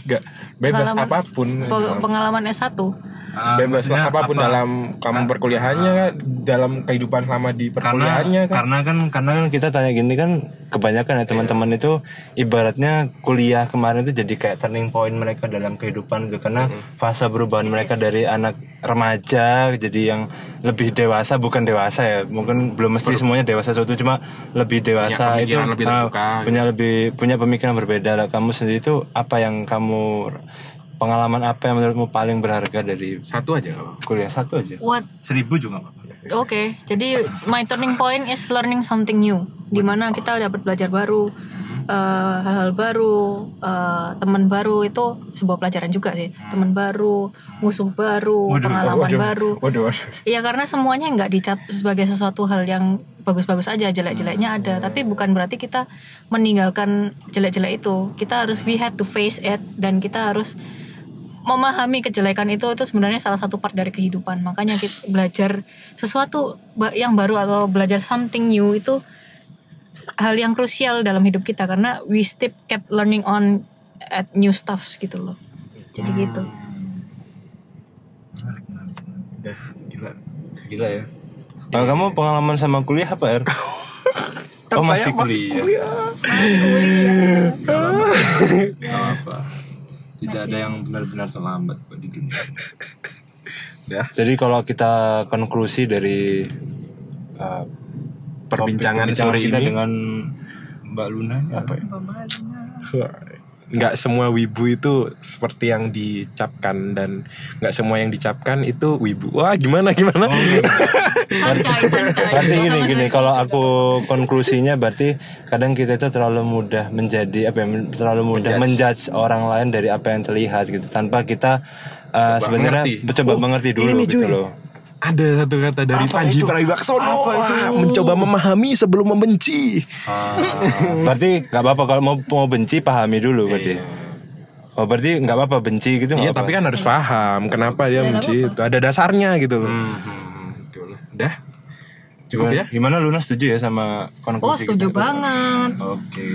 Enggak bebas
Pengalaman-
apa pun.
Pe- pengalaman S1
Ah,
bebas
maksudnya
apa pun
apa?
dalam kamu perkuliahannya dalam kehidupan selama di
karena
perkuliahannya kan.
karena kan karena kan kita tanya gini kan kebanyakan ya teman-teman itu ibaratnya kuliah kemarin itu jadi kayak turning point mereka dalam kehidupan gitu. Karena fase perubahan mereka dari anak remaja jadi yang lebih dewasa bukan dewasa ya. Mungkin belum mesti semuanya dewasa suatu cuma lebih dewasa itu
pemikiran lebih
ah,
terbuka.
punya lebih punya pemikiran berbeda. Lah kamu sendiri itu apa yang kamu pengalaman apa yang menurutmu paling berharga dari
Satu aja nggak apa-apa.
kuliah satu aja
what
seribu juga nggak apa-apa
Oke, jadi my turning point is learning something new. Di mana kita dapat belajar baru, eh, hal-hal baru, eh, teman baru itu sebuah pelajaran juga sih. Teman baru, musuh baru, pengalaman baru.
Waduh, waduh.
Iya karena semuanya nggak dicap sebagai sesuatu hal yang bagus-bagus aja, jelek-jeleknya ada. Tapi bukan berarti kita meninggalkan jelek-jelek itu. Kita harus we had to face it dan kita harus memahami kejelekan itu itu sebenarnya salah satu part dari kehidupan. Makanya kita belajar sesuatu yang baru atau belajar something new itu hal yang krusial dalam hidup kita karena we still kept learning on at new stuffs gitu loh. Jadi gitu.
Ya, gila. Gila ya. Nah, kamu pengalaman sama kuliah apa, Er? oh, masih kuliah. Gak apa. Tidak ada yang benar-benar terlambat kok di dunia.
Dah.
Jadi kalau kita konklusi dari uh,
Perbincangan sore
kita
ini.
dengan Mbak Luna apa ya?
Nggak semua wibu itu seperti yang dicapkan dan nggak semua yang dicapkan itu wibu wah gimana gimana
Oh, iya.
Sancai, sancai.
Berarti gini gini kalau aku konklusinya berarti kadang kita itu terlalu mudah menjadi apa ya terlalu mudah menjudge orang lain dari apa yang terlihat gitu tanpa kita uh, sebenarnya
mengerti.
mencoba mengerti dulu
ini,
gitu
cuy.
loh.
Ada satu kata dari
Apa
Panji? Pragiwaksono
Apa itu?
Mencoba memahami sebelum membenci
Ah, berarti nggak apa-apa kalau mau mau benci pahami dulu berarti. Oh berarti nggak apa-apa benci gitu
iya tapi
apa.
kan harus paham kenapa dia benci itu ada dasarnya gitu loh
Hmm,
dah cukup
Gimana,
ya
gimana Luna setuju ya sama konklusi
Oh setuju
kita?
banget.
Oke.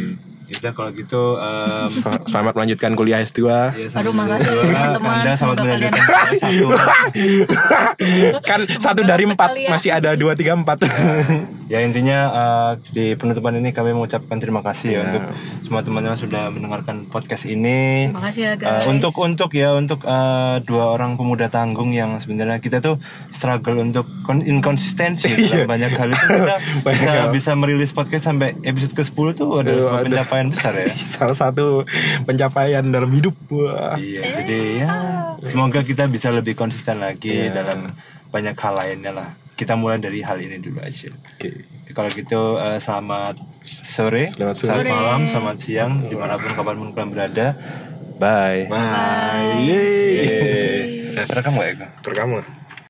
Yaudah kalau gitu um,
Sel- selamat melanjutkan kuliah S2
ya,
Aduh makasih teman-teman.
Anda selamat melanjutkan satu
kan satu dari empat
sekalian.
masih ada dua tiga empat
Ya intinya eh, di penutupan ini kami mengucapkan terima kasih ya
Ya.
untuk semua teman-teman sudah mendengarkan podcast ini.
Makasih ya
Eh,
guys.
untuk untuk ya untuk eh, dua orang pemuda tanggung yang sebenarnya kita tuh struggle untuk kon- inkonsistensi dalam banyak hal itu kita bisa bisa merilis podcast sampai episode ke-10 tuh adalah
Aduh,
sebuah
aduh.
Pencapaian besar ya.
Salah satu pencapaian dalam hidup. Wah.
Iya, jadi ya semoga kita bisa lebih konsisten lagi dalam banyak hal lainnya lah. Kita mulai dari hal ini dulu aja.
Oke.
Kalau gitu eh, selamat sore,
Selamat sore.
malam, selamat siang, di mana pun kapan pun kalian berada.
Bye. Bye. Yeay.
Rekam nggak ya? Kak?
Terkamu.